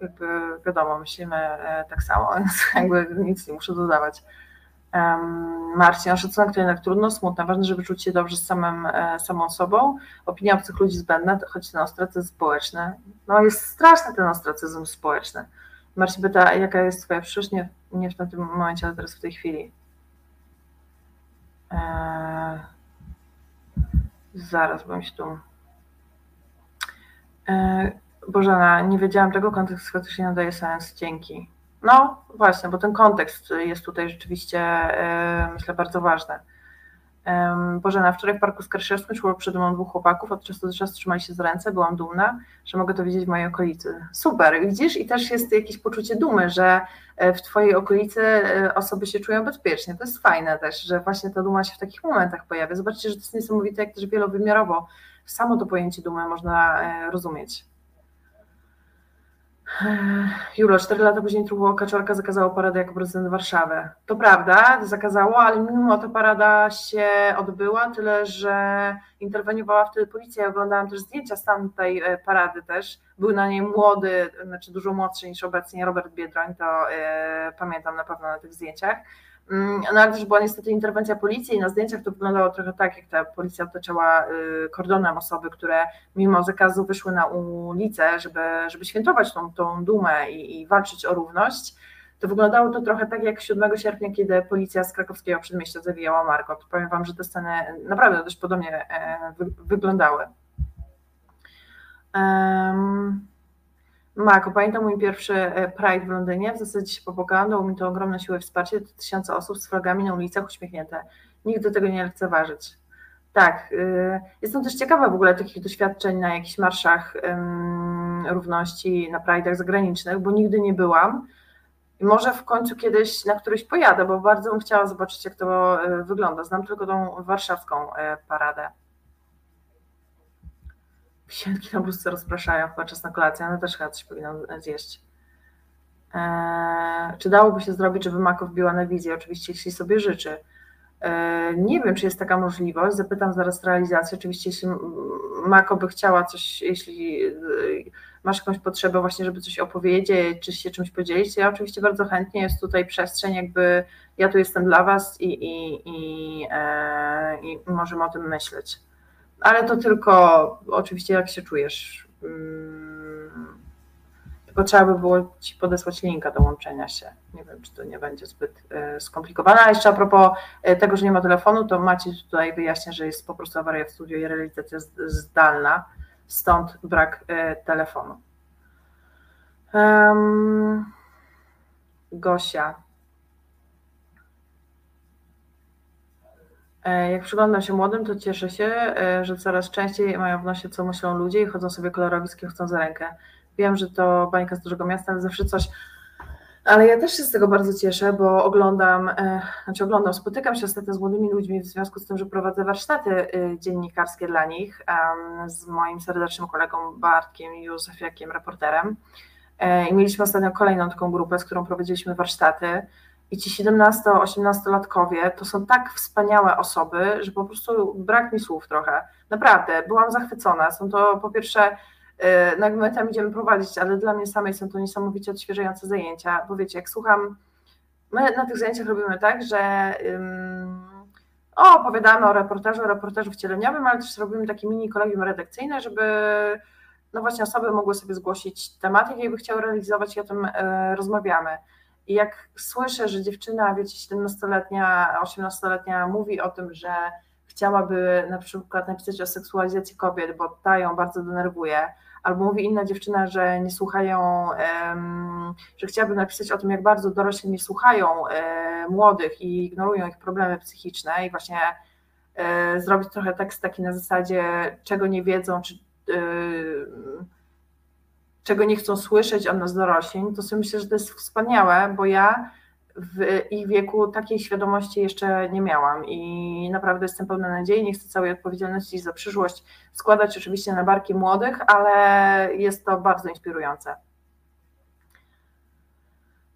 jakby wiadomo, myślimy e, tak samo, (laughs) więc jakby nic nie muszę dodawać. Marcin, szacunek to jednak trudno, smutne. Ważne, żeby czuć się dobrze z samym, e, samą sobą. Opinia obcych ludzi zbędna, choć ten ostracyzm społeczny. No jest straszny ten ostracyzm społeczny. Marcin pyta, jaka jest twoja przyszłość? Nie, nie w tym momencie, ale teraz w tej chwili. Eee, zaraz, się tu... Eee, Bożena, nie wiedziałam tego, kontekst faktycznie nadaje sens, dzięki. No właśnie, bo ten kontekst jest tutaj rzeczywiście, e, myślę, bardzo ważny. Bożena, wczoraj w Parku Skarszerskim szło przed mną dwóch chłopaków, od czasu do czasu trzymali się z ręce, byłam dumna, że mogę to widzieć w mojej okolicy. Super, widzisz? I też jest jakieś poczucie dumy, że e, w twojej okolicy e, osoby się czują bezpiecznie. To jest fajne też, że właśnie ta duma się w takich momentach pojawia. Zobaczcie, że to jest niesamowite, jak też wielowymiarowo samo to pojęcie dumy można rozumieć. Julo, cztery lata później truchło Kaczorka zakazało paradę jako prezydent Warszawy. To prawda, zakazało, ale mimo to parada się odbyła, tyle że interweniowała wtedy policja. Ja oglądałam też zdjęcia z tamtej e, parady też. Był na niej młody, znaczy dużo młodszy niż obecnie Robert Biedroń, to e, pamiętam na pewno na tych zdjęciach. Mm, no ale też była niestety interwencja policji i na zdjęciach to wyglądało trochę tak, jak ta policja otaczała y, kordonem osoby, które mimo zakazu wyszły na ulicę, żeby, żeby świętować tą, tą dumę i, i walczyć o równość. To wyglądało to trochę tak jak 7 sierpnia, kiedy policja z krakowskiego przedmieścia zawijała Margot. Powiem Wam, że te sceny naprawdę dość podobnie e, wyglądały. Um, Marko, pamiętam mój pierwszy e, Pride w Londynie, w zasadzie się popłakałam, dało mi to ogromne siłę wsparcie, tysiące osób z flagami na ulicach uśmiechnięte. Nigdy tego nie lekceważyć. Tak, y, jestem też ciekawa w ogóle takich doświadczeń na jakichś marszach równości, na Pride'ach zagranicznych, bo nigdy nie byłam. I może w końcu kiedyś na któryś pojadę, bo bardzo bym chciała zobaczyć, jak to e, wygląda. Znam tylko tą warszawską e, paradę. Psienki na bluzce rozpraszają chyba czas na kolację, one też chyba coś powinno zjeść. Eee, czy dałoby się zrobić, żeby Mako wbiła na wizję? Oczywiście, jeśli sobie życzy. Eee, nie wiem, czy jest taka możliwość. Zapytam zaraz realizację. Oczywiście, jeśli Mako by chciała coś, jeśli masz jakąś potrzebę właśnie, żeby coś opowiedzieć, czy się czymś podzielić, ja oczywiście bardzo chętnie jest tutaj przestrzeń, jakby ja tu jestem dla Was i, i, i, e, i możemy o tym myśleć. Ale to tylko oczywiście jak się czujesz. Mm, tylko trzeba by było Ci podesłać linka do łączenia się. Nie wiem, czy to nie będzie zbyt e, skomplikowane. A jeszcze a propos e, tego, że nie ma telefonu, to Maciej tutaj wyjaśnia, że jest po prostu awaria w studiu i realizacja zdalna, stąd brak e, telefonu. Um, Gosia. Jak przyglądam się młodym, to cieszę się, że coraz częściej mają w nosie, co myślą ludzie i chodzą sobie kolorowiskie, chcą za rękę. Wiem, że to bańka z dużego miasta, ale zawsze coś. Ale ja też się z tego bardzo cieszę, bo oglądam, e, znaczy oglądam, spotykam się ostatnio z młodymi ludźmi w związku z tym, że prowadzę warsztaty e, dziennikarskie dla nich z moim serdecznym kolegą Bartkiem Józefiakiem, reporterem. E, I mieliśmy ostatnio kolejną taką grupę, z którą prowadziliśmy warsztaty. I ci 17-18-latkowie to są tak wspaniałe osoby, że po prostu brak mi słów trochę. Naprawdę, byłam zachwycona. Są to po pierwsze E, no jakby my tam idziemy prowadzić, ale dla mnie samej są to niesamowicie odświeżające zajęcia, bo wiecie, jak słucham, my na tych zajęciach robimy tak, że o, opowiadamy o reportażu, o reportażu wcieleniowym, ale też robimy takie mini kolegium redakcyjne, żeby no właśnie osoby mogły sobie zgłosić tematy, jakie by chciały realizować i o tym e, rozmawiamy. I jak słyszę, że dziewczyna, wiecie, 17-letnia, 18-letnia mówi o tym, że chciałaby na przykład napisać o seksualizacji kobiet, bo ta ją bardzo denerwuje, albo mówi inna dziewczyna, że nie słuchają, że chciałaby napisać o tym, jak bardzo dorośli nie słuchają młodych i ignorują ich problemy psychiczne i właśnie e, zrobić trochę tekst taki na zasadzie, czego nie wiedzą, czy e, czego nie chcą słyszeć od nas dorośli, to sobie myślę, że to jest wspaniałe, bo ja w ich wieku takiej świadomości jeszcze nie miałam i naprawdę jestem pełna nadziei, nie chcę całej odpowiedzialności za przyszłość składać oczywiście na barki młodych, ale jest to bardzo inspirujące.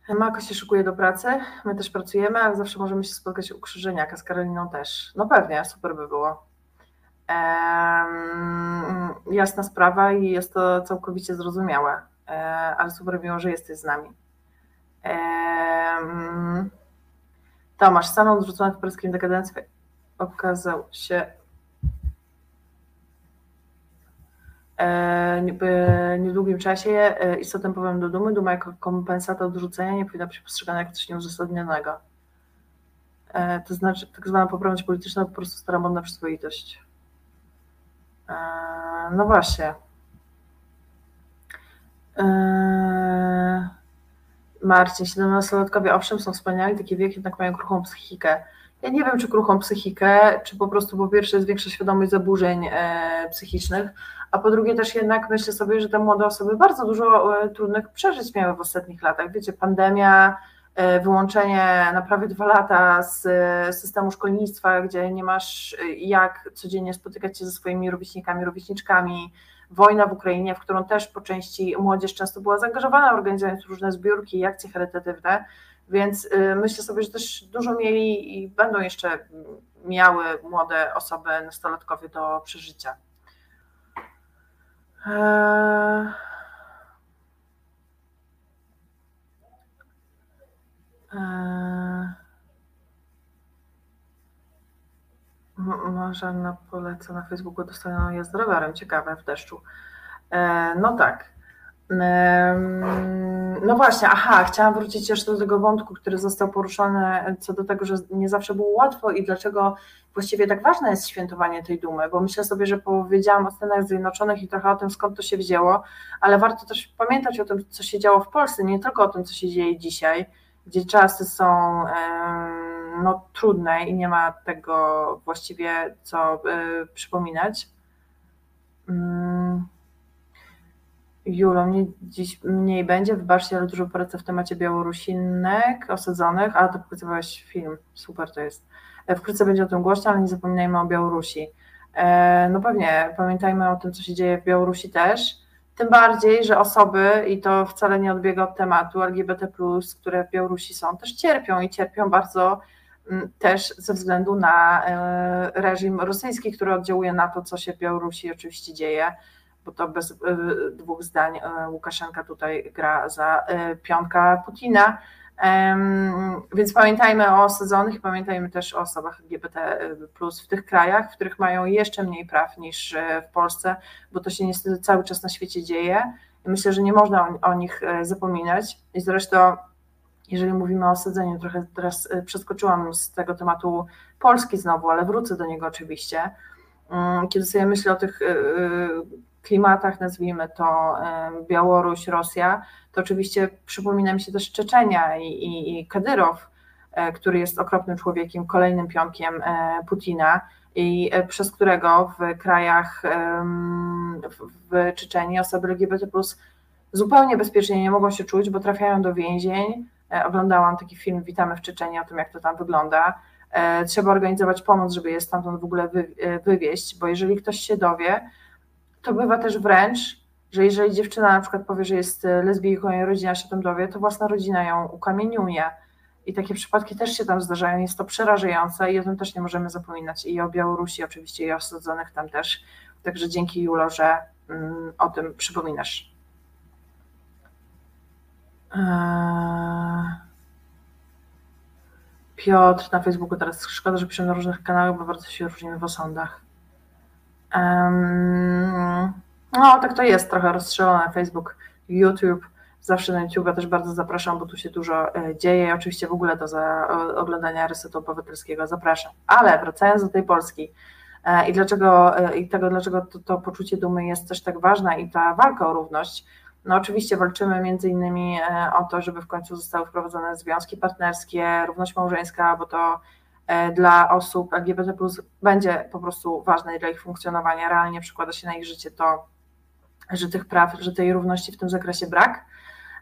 Mako się szykuje do pracy, my też pracujemy, ale zawsze możemy się spotkać u Krzyżeniaka, z Karoliną też. No pewnie, super by było. Jasna sprawa i jest to całkowicie zrozumiałe, ehm, ale super miło, że jesteś z nami. Tomasz, salon odrzucony w polskim dekadencji okazał się w niedługim czasie e, istotnym powodem do dumy. Duma jako kompensata odrzucenia nie powinna być postrzegana jako coś nieuzasadnionego. E, to znaczy, tak zwana poprawność polityczna po prostu stara modna przyzwoitość. E, no właśnie. Marcin, 17-latkowie owszem są wspaniali, taki wiek jednak mają kruchą psychikę. Ja nie wiem, czy kruchą psychikę, czy po prostu po pierwsze jest większa świadomość zaburzeń e, psychicznych, a po drugie też jednak myślę sobie, że te młode osoby bardzo dużo e, trudnych przeżyć miały w ostatnich latach. Wiecie, pandemia, e, wyłączenie na prawie dwa lata z e, systemu szkolnictwa, gdzie nie masz e, jak codziennie spotykać się ze swoimi rówieśnikami, rówieśniczkami, wojna w Ukrainie, w którą też po części młodzież często była zaangażowana, organizując różne zbiórki i akcje charytatywne, więc myślę sobie, że też dużo mieli i będą jeszcze miały młode osoby, nastolatkowie do przeżycia. Eee... Eee... Marzena poleca na Facebooku dostaną jest rowerem, ciekawe, w deszczu. E, no tak. E, no właśnie, aha, chciałam wrócić jeszcze do tego wątku, który został poruszony co do tego, że nie zawsze było łatwo i dlaczego właściwie tak ważne jest świętowanie tej dumy, bo myślę sobie, że powiedziałam o Stanach Zjednoczonych i trochę o tym, skąd to się wzięło, ale warto też pamiętać o tym, co się działo w Polsce, nie tylko o tym, co się dzieje dzisiaj, gdzie czasy są no, trudne i nie ma tego właściwie co y, przypominać. Mm. Julo, mnie dziś mniej będzie w Barsie, ale dużo pracy w temacie Białorusinek osadzonych, ale to pokazywałeś film, super to jest. E, wkrótce będzie o tym głośno, ale nie zapominajmy o Białorusi. E, no pewnie, pamiętajmy o tym, co się dzieje w Białorusi też, tym bardziej, że osoby, i to wcale nie odbiega od tematu, LGBT, które w Białorusi są, też cierpią i cierpią bardzo mm, też ze względu na e, reżim rosyjski, który oddziałuje na to, co się w Białorusi oczywiście dzieje. bo to bez dwóch zdań Łukaszenka tutaj gra za piątka Putina. Więc pamiętajmy o osadzonych, pamiętajmy też o osobach LGBT w tych krajach, w których mają jeszcze mniej praw niż w Polsce, bo to się niestety cały czas na świecie dzieje. Myślę, że nie można o, nich zapominać. I zresztą jeżeli mówimy o osadzeniu, trochę teraz y, przeskoczyłam z tego tematu Polski znowu, ale wrócę do niego oczywiście. Mm, kiedy sobie myślę o tych y, y, klimatach, nazwijmy to Białoruś, Rosja, to oczywiście przypomina mi się też Czeczenia i, i, i Kadyrow, który jest okropnym człowiekiem, kolejnym pionkiem Putina i przez którego w krajach w Czeczeniu osoby LGBT zupełnie bezpiecznie nie mogą się czuć, bo trafiają do więzień, E, oglądałam taki film Witamy w Czeczeniu o tym, jak to tam wygląda. E, trzeba organizować pomoc, żeby je stamtąd w ogóle e, wywieźć, bo jeżeli ktoś się dowie, to bywa też wręcz, że jeżeli dziewczyna na przykład powie, że jest lesbijką i rodzina się tam dowie, to własna rodzina ją ukamieniuje. I takie przypadki też się tam zdarzają, jest to przerażające i o tym też nie możemy zapominać. I o Białorusi oczywiście i o osadzonych tam też. Także dzięki Julo, że mm, o tym przypominasz. Eee, Piotr na Facebooku teraz szkoda, że piszę na różnych kanałach, bo bardzo się różnimy w osądach. No, tak to jest, trochę rozstrzelone Facebook, YouTube. Zawsze na YouTube też bardzo zapraszam, bo tu się dużo e, dzieje. Oczywiście w ogóle za oglądania Resetu Obywatelskiego zapraszam. Ale wracając do tej Polski e, i dlaczego e, i tego, dlaczego to, to poczucie dumy jest też tak ważne i ta walka o równość, no oczywiście walczymy między innymi o to, żeby w końcu zostały wprowadzone związki partnerskie, równość małżeńska, bo to dla osób LGBT będzie po prostu ważne dla ich funkcjonowania, realnie przekłada się na ich życie to, że tych praw, że tej równości w tym zakresie brak.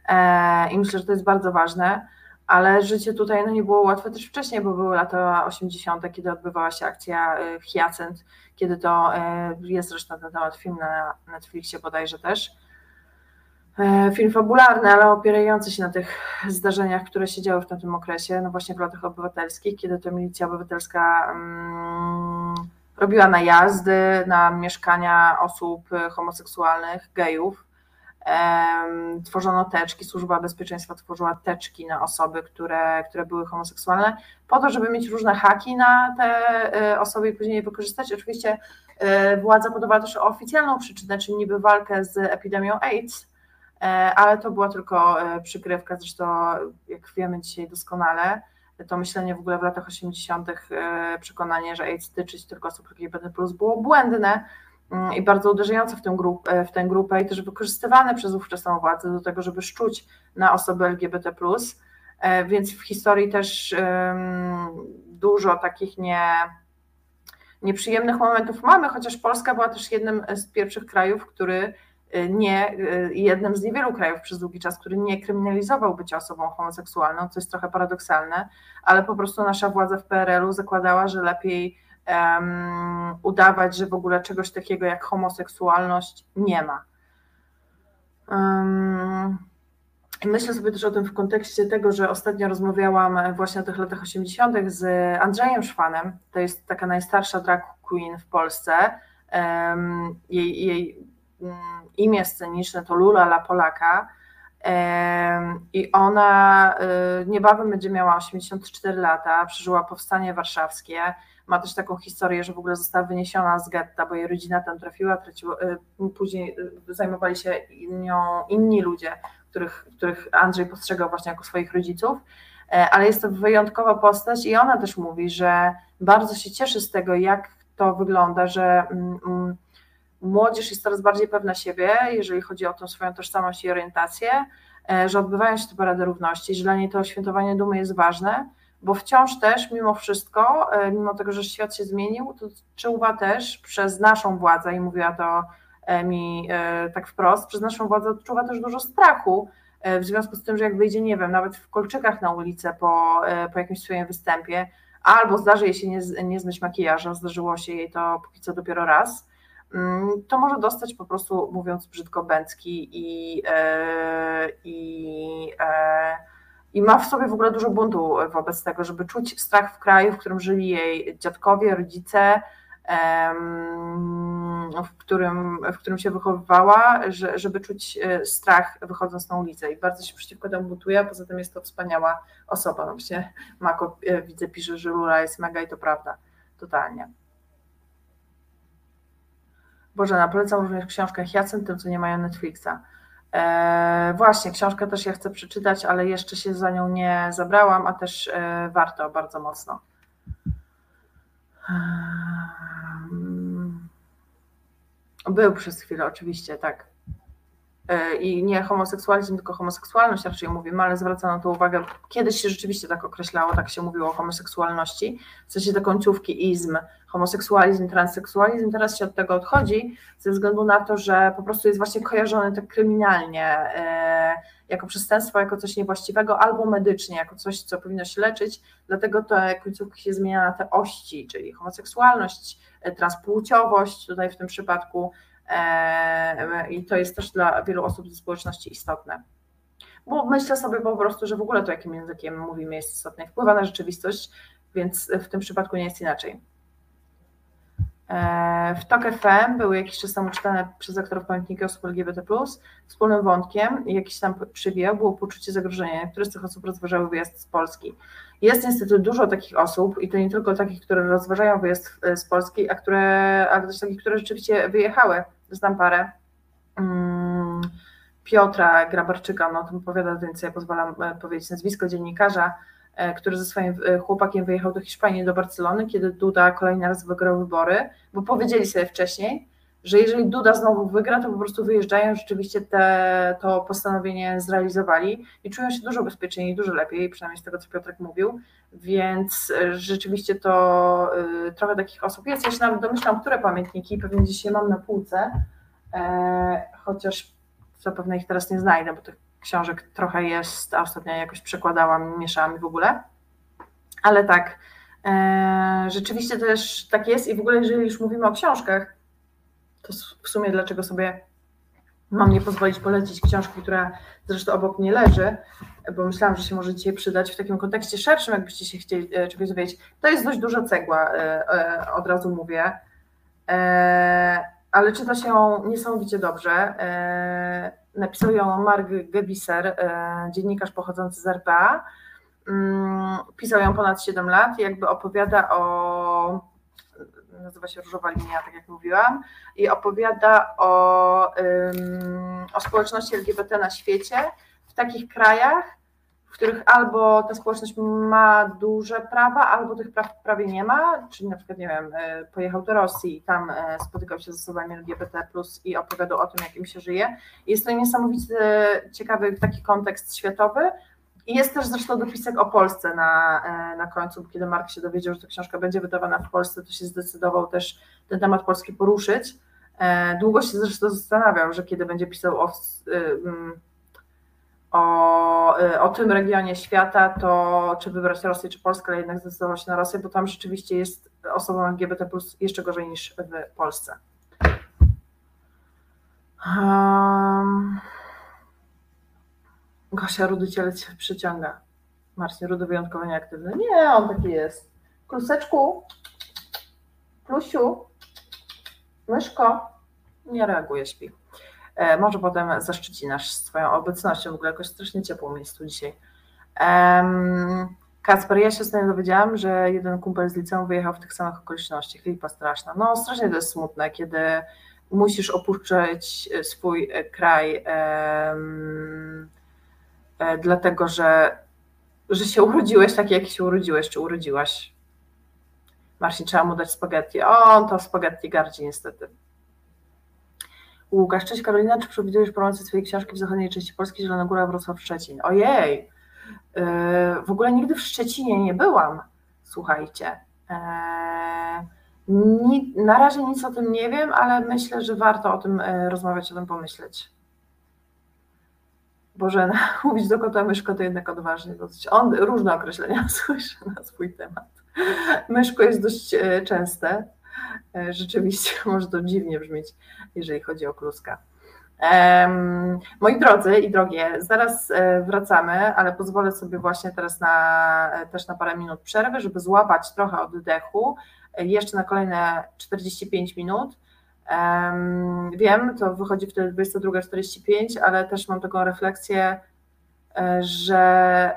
E, I myślę, że to jest bardzo ważne, ale życie tutaj no, nie było łatwe też wcześniej, bo były lata 80., kiedy odbywała się akcja Hyacynt, kiedy to jest zresztą ten temat film na Netflixie bodajże też E, film fabularny, ale opierający się na tych zdarzeniach, które się działy w tamtym okresie, no właśnie w latach obywatelskich, kiedy to milicja obywatelska um, robiła najazdy na mieszkania osób homoseksualnych, gejów. Um, tworzono teczki, służba bezpieczeństwa tworzyła teczki na osoby, które, które były homoseksualne, po to, żeby mieć różne haki na te e, osoby i później je wykorzystać. Oczywiście e, władza podawała też oficjalną przyczynę, czyli niby walkę z epidemią AIDS, E, ale to była tylko e, przykrywka, zresztą jak wiemy dzisiaj doskonale, to myślenie w ogóle w latach 80. E, przekonanie, że AIDS tyczyć tylko osób LGBT+, było błędne mm, i bardzo uderzające w tę, grupę, w tę grupę i też wykorzystywane przez ówczesną władzę do tego, żeby szczuć na osoby LGBT+. Więc w historii też dużo takich nie, nieprzyjemnych momentów mamy, chociaż Polska była też jednym z pierwszych krajów, który nie, jednym z niewielu krajów przez długi czas, który nie kryminalizował bycia osobą homoseksualną, co jest trochę paradoksalne, ale po prostu nasza władza w PRL-u zakładała, że lepiej um, udawać, że w ogóle czegoś takiego jak homoseksualność nie ma. Um, myślę sobie też o tym w kontekście tego, że ostatnio rozmawiałam właśnie o tych latach 80. z Andrzejem Szwanem. To jest taka najstarsza drag queen w Polsce. Jej, jej imię sceniczne to Lula La Polaka i ona y, niebawem będzie miała 84 lata, przeżyła powstanie warszawskie, ma też taką historię, że w ogóle została wyniesiona z getta, bo jej rodzina tam trafiła, traciła, y, później y, zajmowali się nią inni ludzie, których, których Andrzej postrzegał właśnie jako swoich rodziców, e, ale jest to wyjątkowa postać i ona też mówi, że bardzo się cieszy z tego, jak to wygląda, że mm, mm, młodzież jest coraz bardziej pewna siebie, jeżeli chodzi o tą swoją tożsamość i orientację, e, że odbywają się te parady równości, że dla niej to świętowanie dumy jest ważne, bo wciąż też, mimo wszystko, e, mimo tego, że świat się zmienił, to czuwa też przez naszą władzę, i mówiła to e, mi tak wprost, przez naszą władzę odczuwa też dużo strachu, w związku z tym, że jak wyjdzie, nie wiem, nawet w kolczykach na ulicę po, po jakimś swoim występie, albo zdarzy jej się nie, nie zmyć makijaża, zdarzyło się jej to póki co dopiero raz, to może dostać po prostu, mówiąc brzydko, bęcki i, e, i, e, i ma w sobie w ogóle dużo buntu wobec tego, żeby czuć strach w kraju, w którym żyli jej dziadkowie, rodzice, w którym, w którym się wychowywała, że, żeby czuć e, strach wychodząc na ulicę i bardzo się przeciwko temu butuje, poza tym jest to wspaniała osoba. No właśnie Mako widzę, pisze, że Lula jest mega i to prawda, totalnie. Boże, polecam również książkę Hyacynt tym, co nie mają Netflixa. E, właśnie, książkę też ja chcę przeczytać, ale jeszcze się za nią nie zabrałam, a też e, warto bardzo mocno. Był przez chwilę, oczywiście, tak. E, I nie homoseksualizm, tylko homoseksualność raczej mówimy, ale zwraca na to uwagę. Kiedyś się rzeczywiście tak określało, tak się mówiło o homoseksualności, w sensie te końcówki izm, homoseksualizm, transseksualizm. Teraz się od tego odchodzi, ze względu na to, że po prostu jest właśnie kojarzony tak kryminalnie, e, jako przestępstwo, jako coś niewłaściwego, albo medycznie, jako coś, co powinno się leczyć. Dlatego te końcówki się zmienia na te ości, czyli homoseksualność, e, transpłciowość, tutaj w tym przypadku i to jest też dla wielu osób ze społeczności istotne. Bo myślę sobie po prostu, że w ogóle to, jakim językiem mówimy, jest istotne, wpływa na rzeczywistość, więc w tym przypadku nie jest inaczej. E, w TOK FM były jakiś czas temu czytane przez aktorów pamiętniki osób LGBT+. Wspólnym wątkiem, jakiś tam przywijał, było poczucie zagrożenia. Niektóre z tych osób rozważały wyjazd z Polski. Jest niestety dużo takich osób i to nie tylko takich, które rozważają wyjazd z Polski, a które, ale też takich, które rzeczywiście wyjechały znam parę. Mm, Piotra Grabarczyka, no o tym opowiada więcej, ja pozwalam e, powiedzieć nazwisko dziennikarza, e, który ze swoim e, chłopakiem wyjechał do Hiszpanii, do Barcelony, kiedy Duda kolejny raz wygrał wybory, bo powiedzieli sobie wcześniej, że jeżeli Duda znowu wygra, to po prostu wyjeżdżają, rzeczywiście te, to postanowienie zrealizowali i czują się dużo bezpieczniej, dużo lepiej, przynajmniej z tego, co Piotrek mówił, więc rzeczywiście to y, trochę takich osób jest. Ja się nawet domyślam, które pamiętniki, pewnie gdzieś je mam na półce, e, chociaż zapewne ich teraz nie znajdę, bo tych książek trochę jest, a ostatnio jakoś przekładałam, mieszałam w ogóle, ale tak, e, rzeczywiście też tak jest i w ogóle jeżeli już mówimy o książkach, to w sumie dlaczego sobie mam nie pozwolić polecić książki, która zresztą obok mnie leży, bo myślałam, że się może dzisiaj przydać w takim kontekście szerszym, jakbyście się chcieli e, czegoś dowiedzieć. To jest dość duża cegła, e, od razu mówię, ale czyta się ją niesamowicie dobrze. Napisał ją Mark Gebiser, dziennikarz pochodzący z RPA. Mm, pisał ją ponad 7 lat i jakby opowiada o nazywa się Różowa Linia, tak jak mówiłam, i opowiada o, o społeczności LGBT na świecie, w takich krajach, w których albo ta społeczność ma duże prawa, albo tych praw prawie nie ma, czyli na przykład, nie wiem, e, pojechał do Rosji i tam e, spotykał się z osobami LGBT+, i opowiadał o tym, jak im się żyje. Jest to niesamowicie ciekawy taki kontekst światowy, i jest też zresztą dopisek o Polsce na, e, na końcu, kiedy Mark się dowiedział, że ta książka będzie wydawana w Polsce, to się zdecydował też ten temat Polski poruszyć. Długo się zresztą zastanawiał, że kiedy będzie pisał o, e, mm, o, o tym regionie świata, to czy wybrać Rosję czy Polskę, ale jednak zdecydował się na Rosję, bo tam rzeczywiście jest osobą LGBT plus jeszcze gorzej niż w Polsce. Um... Gosia, rudy cielec się przyciąga. Marcin, rudy wyjątkowo nieaktywny. Nie, on taki jest. Kluseczku, plusiu, myszko, nie reaguje, śpi. E, może potem zaszczyci nas swoją obecnością, w ogóle jakoś strasznie ciepło miejscu dzisiaj. Um, Kacper, ja się ostatnio dowiedziałam, że jeden kumpel z liceum wyjechał w tych samych okolicznościach. Lipa straszna. No strasznie to jest smutne, kiedy musisz opuszczać swój kraj E, dlatego że, że się urodziłeś taki, jak się urodziłeś, czy urodziłaś. Marcin, trzeba mu dać spaghetti. O, on to spaghetti gardzi niestety. Łukasz, cześć Karolina, czy przewidujesz promocję swojej książki w zachodniej części Polski, Zielona Góra, Wrocław, Szczecin? Ojej, e, w ogóle nigdy w Szczecinie nie byłam, słuchajcie. E, na razie nic o tym nie wiem, ale myślę, że warto o tym rozmawiać, o tym pomyśleć. Boże, (laughs) mówić do kota myszko to jednak odważnie dosyć. On różne określenia (laughs) słyszy na swój temat. Myszko jest dość częste. Rzeczywiście (laughs) może to dziwnie brzmieć, jeżeli chodzi o kluska. Moi drodzy i drogie, zaraz e, wracamy, ale pozwolę sobie właśnie teraz na, też na parę minut przerwy, żeby złapać trochę oddechu, jeszcze na kolejne 45 minut. Wiem, to wychodzi wtedy 22.45, ale też mam taką refleksję, e, że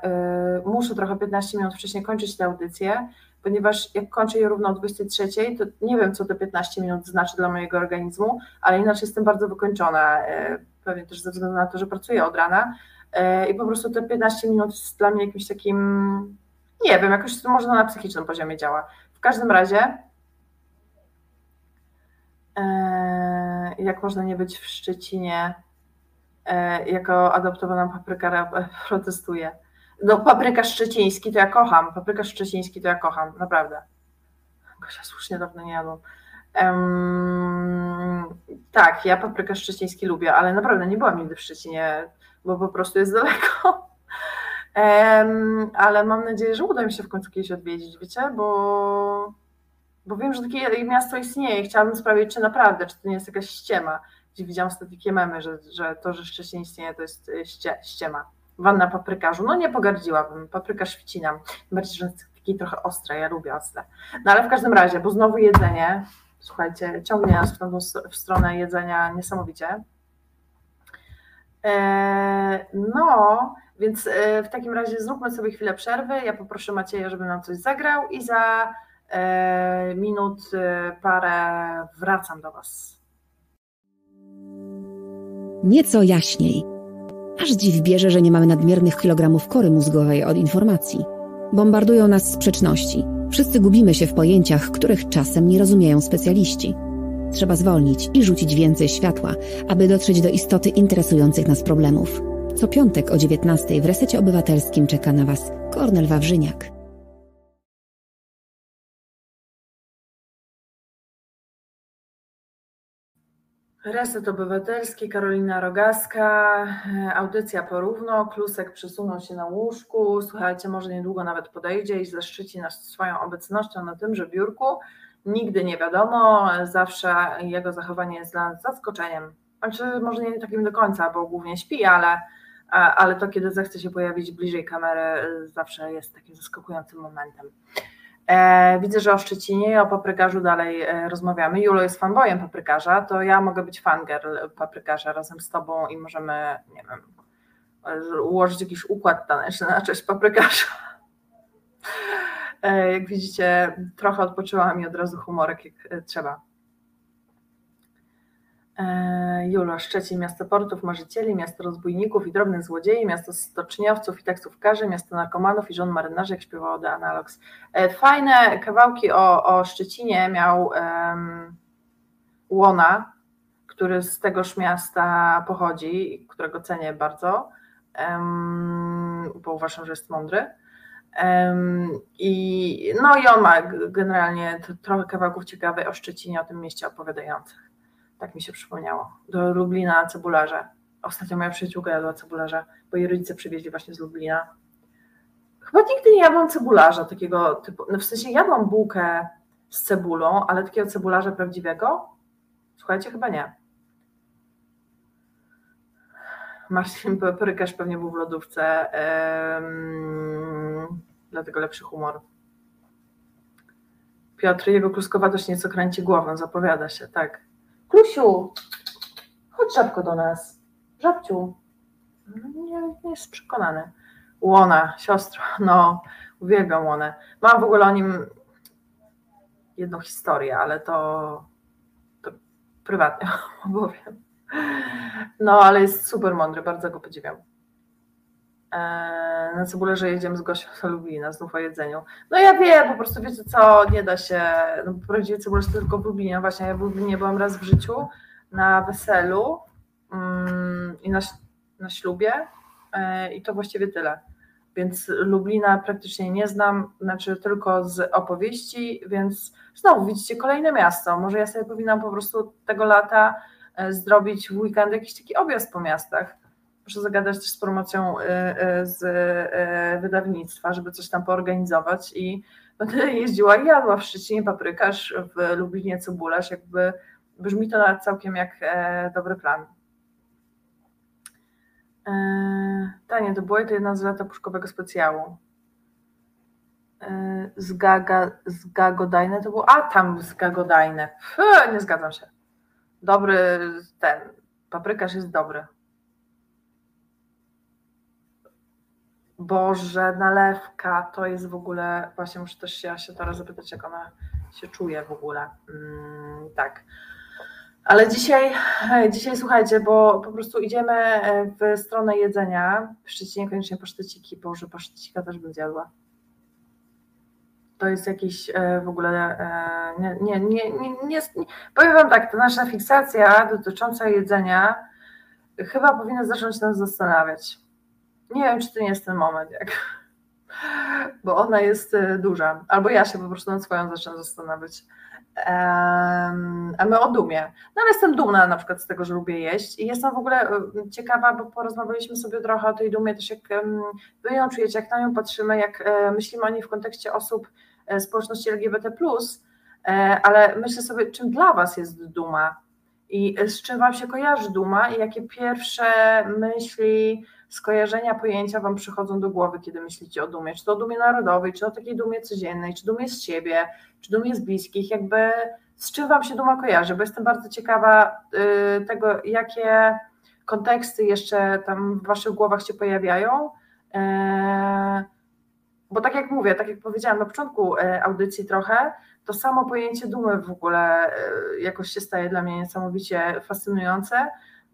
e, muszę trochę 15 minut wcześniej kończyć tę audycję, ponieważ jak kończę je równo o 23, to nie wiem, co te 15 minut znaczy dla mojego organizmu, ale inaczej jestem bardzo wykończona, e, pewnie też ze względu na to, że pracuję od rana i po prostu te 15 minut jest dla mnie jakimś takim, nie wiem, jakoś to może na psychicznym poziomie działa. W każdym razie E, jak można nie być w Szczecinie e, jako adoptowana paprykara (laughs) e, protestuje. No papryka szczeciński to ja kocham, papryka szczeciński to ja kocham, naprawdę. Gosia, słusznie dawno nie jadłam. Um, tak, ja papryka szczeciński lubię, ale naprawdę nie byłam nigdy w Szczecinie, bo po prostu jest daleko. Um, ale mam nadzieję, że uda mi się w końcu kiedyś odwiedzić, wiecie, bo bo wiem, że takie miasto istnieje i chciałabym sprawdzić, czy naprawdę, czy to nie jest jakaś ściema, gdzie widziałam sobie takie memy, że, że to, że Szczecin istnieje, to jest e, ście, ściema. Wanna paprykarzu, no nie pogardziłabym, papryka świeci nam, bardziej, że jest taki trochę ostre, ja lubię ostre. No ale w każdym razie, bo znowu jedzenie, słuchajcie, ciągnie nas w, tą, w stronę jedzenia niesamowicie. E, no, więc e, w takim razie zróbmy sobie chwilę przerwy. Ja poproszę Macieja, żeby nam coś zagrał i za E, minut, e, parę wracam do Was. Nieco jaśniej. Aż dziw bierze, że nie mamy nadmiernych kilogramów kory mózgowej od informacji. Bombardują nas sprzeczności. Wszyscy gubimy się w pojęciach, których czasem nie rozumieją specjaliści. Trzeba zwolnić i rzucić więcej światła, aby dotrzeć do istoty interesujących nas problemów. Co piątek o 19 w Resecie Obywatelskim czeka na Was Kornel Wawrzyniak. Reset Obywatelski, Karolina Rogaska, e, audycja porówno, Klusek przesunął się na łóżku, słuchajcie, może niedługo nawet podejdzie i zaszczyci nas swoją obecnością na tymże biurku. Nigdy nie wiadomo, zawsze jego zachowanie jest dla nas zaskoczeniem. Znaczy, może nie takim do końca, bo głównie śpi, ale, ale to, kiedy zechce się pojawić bliżej kamery, zawsze jest takim zaskakującym momentem. E, widzę, że o Szczecinie o paprykarzu dalej e, rozmawiamy. Julo jest fanboyem paprykarza, to ja mogę być fangirl paprykarza razem z tobą i możemy, nie wiem, ułożyć jakiś układ taneczny na cześć paprykarza. E, jak widzicie, trochę odpoczyłam i od razu humorek jak trzeba. E, Julo, Szczecin, miasto portów, marzycieli, miasto rozbójników i drobnych złodziei, miasto stoczniowców i taksówkarzy, miasto narkomanów i żon marynarzy, jak śpiewało The Analogs. E, fajne kawałki o, o Szczecinie miał um, Łona, który z tegoż miasta pochodzi, którego cenię bardzo, um, bo uważam, że jest mądry. Um, I, no i on ma generalnie trochę kawałków ciekawych o Szczecinie, o tym mieście opowiadających. Tak mi się przypomniało. Do Lublina cebularze. Ostatnio moja przyjaciółka jadła cebularze, bo jej rodzice przywieźli właśnie z Lublina. Chyba nigdy nie jadłam cebularza takiego typu. No w sensie jadłam bułkę z cebulą, ale takiego cebularza prawdziwego? Słuchajcie, chyba nie. Marcin Prykarz pewnie był w lodówce, um, dlatego lepszy humor. Piotr, jego kluskowatość nieco kręci głową, zapowiada się, tak. Klusiu, chodź żabko do nas. Żabciu. Nie, nie jest przekonany. Łona, siostro, (laughs) no, uwielbiam Łonę. Mam w ogóle o nim jedną historię, ale to, to prywatnie (laughs) opowiem. No, ale jest super mądry, bardzo go podziwiam. Eee, na cebulę, że jedziemy z Gosią do Lublina, znów o jedzeniu. No ja wiem, po prostu wiecie co, nie da się, no prawdziwie cebulę to tylko w Lublinie, właśnie ja w Lublinie byłam raz w życiu na weselu mm, i na, na ślubie eee, i to właściwie tyle. Więc Lublina praktycznie nie znam, znaczy tylko z opowieści, więc znowu widzicie kolejne miasto. Może ja sobie powinnam po prostu tego lata e, zrobić w weekend jakiś taki objazd po miastach muszę zagadać też z promocją y, y, z y, wydawnictwa, żeby coś tam poorganizować i (laughs) będę jeździła i jadła w Szczecinie paprykarz, w Lublinie cebularz, jakby brzmi to całkiem jak e, dobry plan. Eee, Tanie, to było to jedna z lata puszkowego specjału. Eee, z, gaga, z Gagodajne to było. A tam z Gagodajne. Pff, nie zgadzam się. Dobry ten. Paprykarz jest dobry. Boże, nalewka to jest w ogóle. Właśnie muszę też się, ja się teraz zapytać, jak ona się czuje w ogóle. Mm, tak. Ale dzisiaj, dzisiaj słuchajcie, bo po prostu idziemy e, w stronę jedzenia. Piszcie niekoniecznie paszteciki, Boże, pasztecika też bym zjadła. To jest jakiś e, w ogóle, e, nie, nie, nie, nie, powiem Wam tak, ta nasza fiksacja dotycząca jedzenia chyba powinna zacząć nas zastanawiać. Nie wiem, czy to nie jest ten moment, jak, bo ona jest duża, albo ja się po prostu nad swoją zacznę zastanawiać. A my o dumie. No ale jestem dumna na przykład z tego, że lubię jeść i jestem w ogóle ciekawa, bo porozmawialiśmy sobie trochę o tej dumie, też jak wy ją czujecie, jak na nią patrzymy, jak e, myślimy o niej w kontekście osób e, społeczności LGBT+, e, ale myślę sobie, czym dla was jest duma i z czym wam się kojarzy duma i jakie pierwsze myśli, skojarzenia, pojęcia Wam przychodzą do głowy, kiedy myślicie o dumie? Czy to o dumie narodowej, czy o takiej dumie codziennej, czy dumie z siebie, czy dumie z bliskich? Jakby z czym Wam się duma kojarzy? Bo jestem bardzo ciekawa y, tego, jakie konteksty jeszcze tam w Waszych głowach się pojawiają. E, bo tak jak mówię, tak jak powiedziałam na początku e, audycji trochę, to samo pojęcie dumy w ogóle e, jakoś się staje dla mnie niesamowicie fascynujące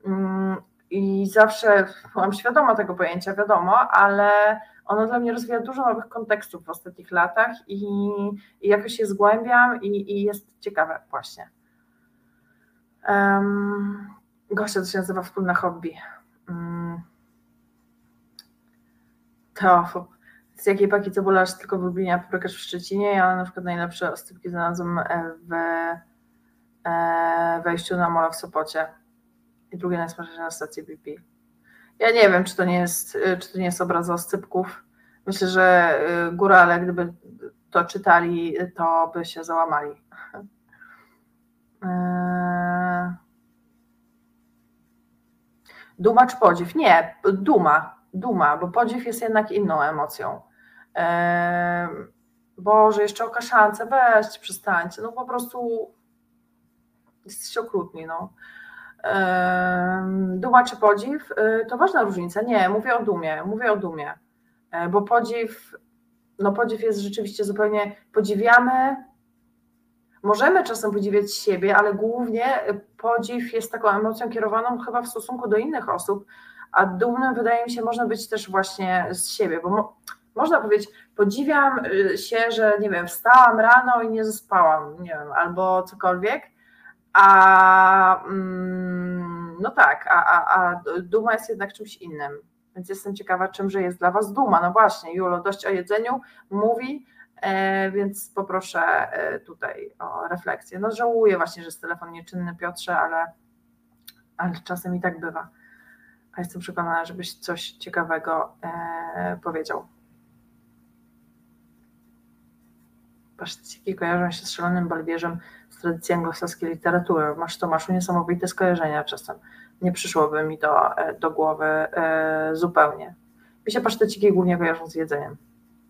mm, i zawsze byłam świadoma tego pojęcia, wiadomo, ale ono dla mnie rozwija dużo nowych kontekstów w ostatnich latach i, i jakoś się zgłębiam i, i jest ciekawe właśnie. Um, gościa to się nazywa wspólne hobby. Um, to z jakiej paki cebularz tylko wybienia paprykarz w Szczecinie, ja na przykład najlepsze ostrypki znalazłam w e, wejściu na mola w Sopocie i drugie najsmaczniejsze na stacji BP. Ja nie wiem, czy to nie jest, y, czy to nie jest obraz oscypków. Myślę, że górale, gdyby to czytali, to by się załamali. (laughs) Duma czy podziw? Nie, duma, duma, bo podziw jest jednak inną emocją. Boże, jeszcze o kaszance, weźcie, przestańcie, no po prostu jesteście okrutni, no. Duma czy podziw, y, to ważna różnica. Nie, mówię o dumie, mówię o dumie, e, bo podziw, no podziw jest rzeczywiście zupełnie, podziwiamy, możemy czasem podziwiać siebie, ale głównie podziw jest taką emocją kierowaną chyba w stosunku do innych osób, a dumnym wydaje mi się można być też właśnie z siebie, bo można powiedzieć, podziwiam y, się, że nie wiem, wstałam rano i nie zaspałam, nie wiem, albo cokolwiek, a mm, no tak, a, a, a duma jest jednak czymś innym. Więc jestem ciekawa, czymże jest dla Was duma. No właśnie, Julo dość o jedzeniu mówi, e, więc poproszę e, tutaj o refleksję. No żałuję właśnie, że jest telefon nieczynny, Piotrze, ale, ale czasem i tak bywa. A jestem przekonana, żebyś coś ciekawego e, powiedział. Pasztyciki kojarzą się z szalonym balwierzem z tradycji anglosaskiej literatury. Masz Tomaszu niesamowite skojarzenia czasem. Nie przyszłoby mi to e, do głowy e, zupełnie. Mi się paszteciki głównie kojarzą z jedzeniem.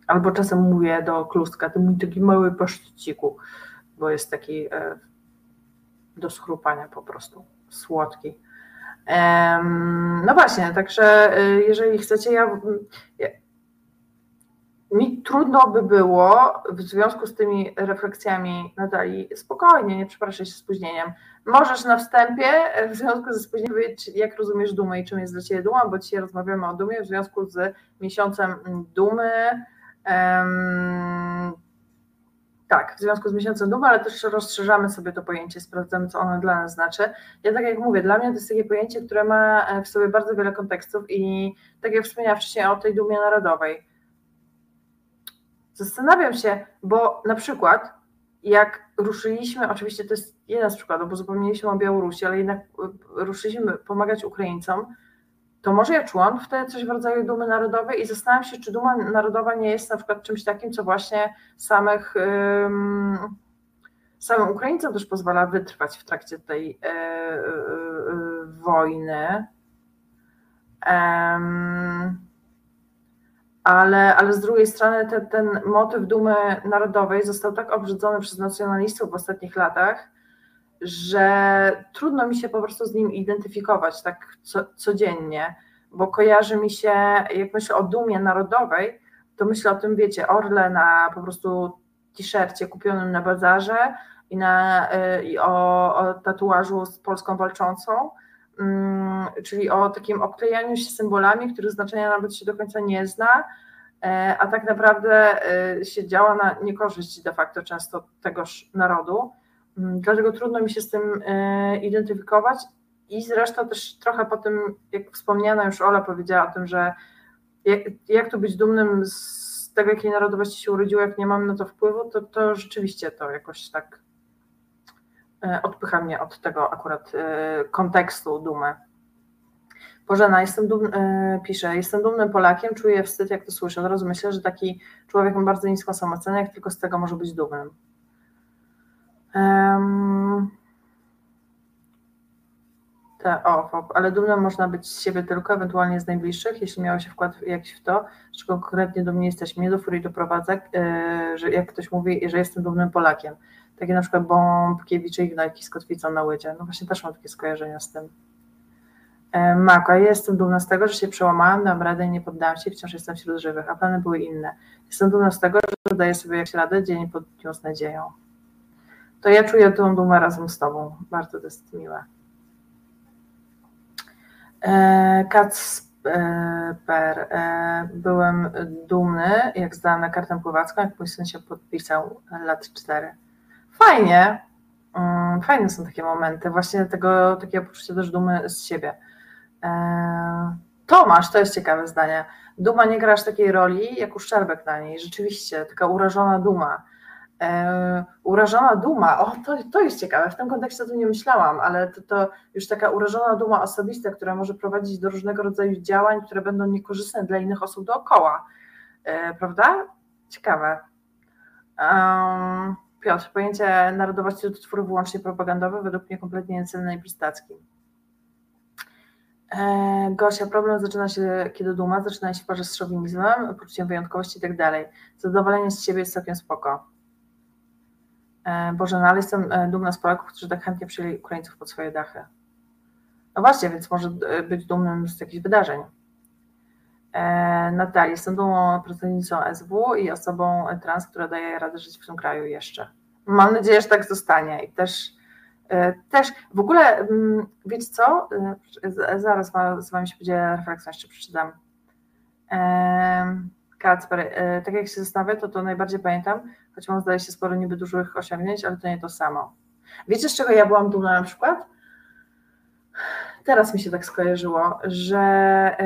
Albo czasem mówię do klustka, ty mój taki mały paszteciku, bo jest taki e, do schrupania po prostu, słodki. No właśnie, także jeżeli chcecie, ja, mi trudno by było w związku z tymi refleksjami Natalii, spokojnie, nie przepraszaj się spóźnieniem. Możesz na wstępie w związku ze spóźnieniem powiedzieć, jak rozumiesz dumę i czym jest dla Ciebie duma, bo dzisiaj rozmawiamy o dumie w związku z miesiącem dumy. Um, tak, w związku z miesiącem dumy, ale też rozszerzamy sobie to pojęcie, sprawdzamy, co ono dla nas znaczy. Ja tak jak mówię, dla mnie to jest takie pojęcie, które ma w sobie bardzo wiele kontekstów i tak jak wspomniałam wcześniej o tej dumie narodowej Zastanawiam się, bo na przykład jak ruszyliśmy, oczywiście to jest jeden z przykładów, bo zapomnieliśmy o Białorusi, ale jednak ruszyliśmy pomagać Ukraińcom, to może ja czułam wtedy coś w rodzaju dumy narodowej i zastanawiam się, czy duma narodowa nie jest na przykład czymś takim, co właśnie samych um, samym Ukraińcom też pozwala wytrwać w trakcie tej e, e, e, wojny. Ale, ale z drugiej strony te, ten motyw dumy narodowej został tak obrzydzony przez nacjonalistów w ostatnich latach, że trudno mi się po prostu z nim identyfikować tak co, codziennie, bo kojarzy mi się, jak myślę o dumie narodowej, to myślę o tym, wiecie, orle na po prostu t-shircie kupionym na bazarze i, na, y, i o, o tatuażu z Polską walczącą, czyli o takim obklejaniu się symbolami, których znaczenia nawet się do końca nie zna, e, a tak naprawdę y, się działa na niekorzyść de facto często tegoż narodu. Mm, dlatego trudno mi się z tym y, identyfikować i zresztą też trochę po tym, jak wspomniana już Ola powiedziała o tym, że jak, jak tu być dumnym z tego, jakiej narodowości się urodziło, jak nie mam na to wpływu, to, to rzeczywiście to jakoś tak e, odpycha mnie od tego akurat e, kontekstu dumy. Bożena, jestem dumny, e, pisze, jestem dumnym Polakiem, czuję wstyd, jak to słyszę. Od razu myślę, że taki człowiek ma bardzo niską samoocenę, jak tylko z tego może być dumnym. Um, te, o, ale dumnym można być z siebie tylko, ewentualnie z najbliższych, jeśli miało się wkład jakiś w to, że konkretnie do mnie jesteśmy, nie do furii doprowadza, że jak ktoś mówi, że jestem dumnym Polakiem. Takie na przykład Bombkiewicz i Ignajki z kotwicą na łydzie. No właśnie też mam takie skojarzenia z tym. Yy, Mako, ja jestem dumna z tego, że się przełamałam, dam radę i nie poddałam się, wciąż jestem wśród żywych, a plany były inne. Jestem dumna z tego, że daję sobie jakąś radę, dzień po dniu z nadzieją. To ja czuję tą dumę razem z Tobą. Bardzo to jest miłe. E, Kacper, e, byłem dumny, jak zdałam na kartę pływacką, jak mój syn się podpisał lat 4. Fajnie, mm, fajne są takie momenty, właśnie tego takiego poczucia też dumy z siebie. E, Tomasz, to jest ciekawe zdanie. Duma nie grasz takiej roli, jak uszczerbek na niej. Rzeczywiście, taka urażona duma E, urażona duma, o to, to jest ciekawe, w tym kontekście to nie myślałam, ale to, to już taka urażona duma osobista, która może prowadzić do różnego rodzaju działań, które będą niekorzystne dla innych osób dookoła, e, prawda? Ciekawe. Um, Piotr, pojęcie narodowości to twór wyłącznie propagandowy, według mnie kompletnie niecelny i prostacki. E, Gosia, problem zaczyna się, kiedy duma zaczyna się parze z szowinizmem, poczuciem wyjątkowości i tak dalej. Zadowolenie z siebie jest całkiem spoko. E, Boże, no ale jestem e, dumna z Polaków, którzy tak chętnie przyjęli Ukraińców pod swoje dachy. No właśnie, więc może e, być dumnym z jakichś wydarzeń. Natalia, jestem dumną pracownicą SW i osobą trans, która daje radę żyć w tym kraju jeszcze. Mam nadzieję, że tak zostanie i też, też w ogóle, mm, wiecie co, zaraz z Wami się podzielę refleksją, jeszcze przeczytam. Kacper, tak jak się zastanawiam, to to najbardziej pamiętam, choć mam zdaje się sporo niby dużych osiągnięć, ale to nie to samo. Wiecie, z czego ja byłam dumna na przykład? Teraz mi się tak skojarzyło, że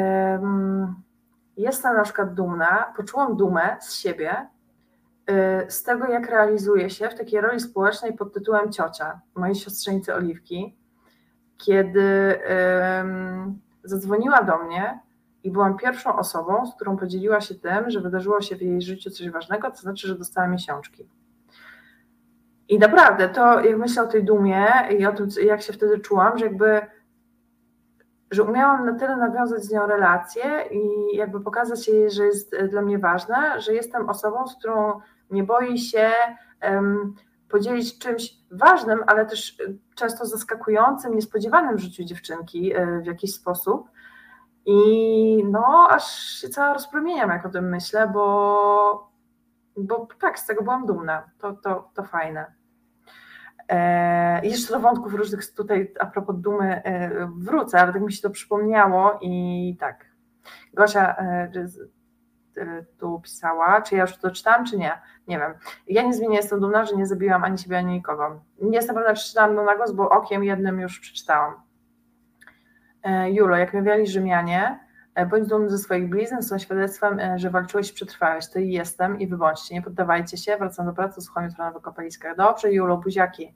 jestem na przykład dumna, poczułam dumę z siebie, y, z tego, jak realizuję się w takiej roli społecznej pod tytułem ciocia, mojej siostrzenicy Oliwki, kiedy zadzwoniła do mnie i byłam pierwszą osobą, z którą podzieliła się tym, że wydarzyło się w jej życiu coś ważnego, to znaczy, że dostała miesiączki. I naprawdę, to jak myślę o tej dumie i o tym, jak się wtedy czułam, że jakby, że umiałam na tyle nawiązać z nią relację i jakby pokazać jej, że jest dla mnie ważna, że jestem osobą, z którą nie boi się um, podzielić czymś ważnym, ale też często zaskakującym, niespodziewanym w życiu dziewczynki e, w jakiś sposób i no, aż się cała rozpromieniam, jak o tym myślę, bo, bo tak, z tego byłam dumna. To, to, to fajne. E, jeszcze do wątków różnych tutaj a propos dumy e, wrócę, ale tak mi się to przypomniało i tak. Gosia e, tu pisała, czy ja już to czytałam, czy nie? Nie wiem. Ja niezmiennie jestem dumna, że nie zabiłam ani siebie, ani nikogo. Nie jestem pewna, czy czytałam to na głos, bo okiem jednym już przeczytałam. Julo, jak mawiali Rzymianie, bądź dumny ze swoich blizn, są świadectwem, e, że walczyłeś i przetrwałeś. To i jestem i wybądźcie, nie poddawajcie się, wracam do pracy, słucham jutro na wykopaliskach. Dobrze, Julo, buziaki.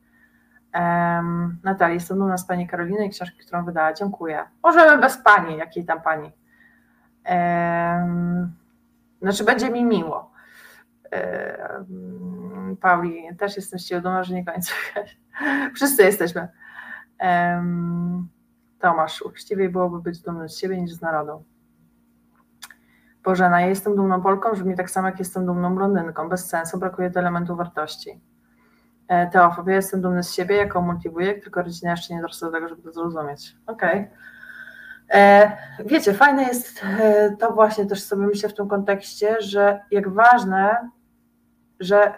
Um, Natalia, jestem dumna z Pani Karoliny i książki, którą wydała. Dziękuję. Możemy bez Pani, jakiej tam Pani. Um, znaczy, będzie mi miło. Um, Pauli, też jestem z dumna, że nie kończę. Wszyscy jesteśmy. Um, Tomasz, uczciwiej byłoby być dumny z siebie niż z narodu. Bożena, ja jestem dumną Polką, brzmi tak samo jak jestem dumną blondynką. Bez sensu, brakuje tu elementu wartości. E, Teofobia, jestem dumny z siebie jako multiwujek, tylko rodzina jeszcze nie dorosła do tego, żeby to zrozumieć. Okej. Okay. E, wiecie, fajne jest e, to właśnie też sobie myślę w tym kontekście, że jak ważne, że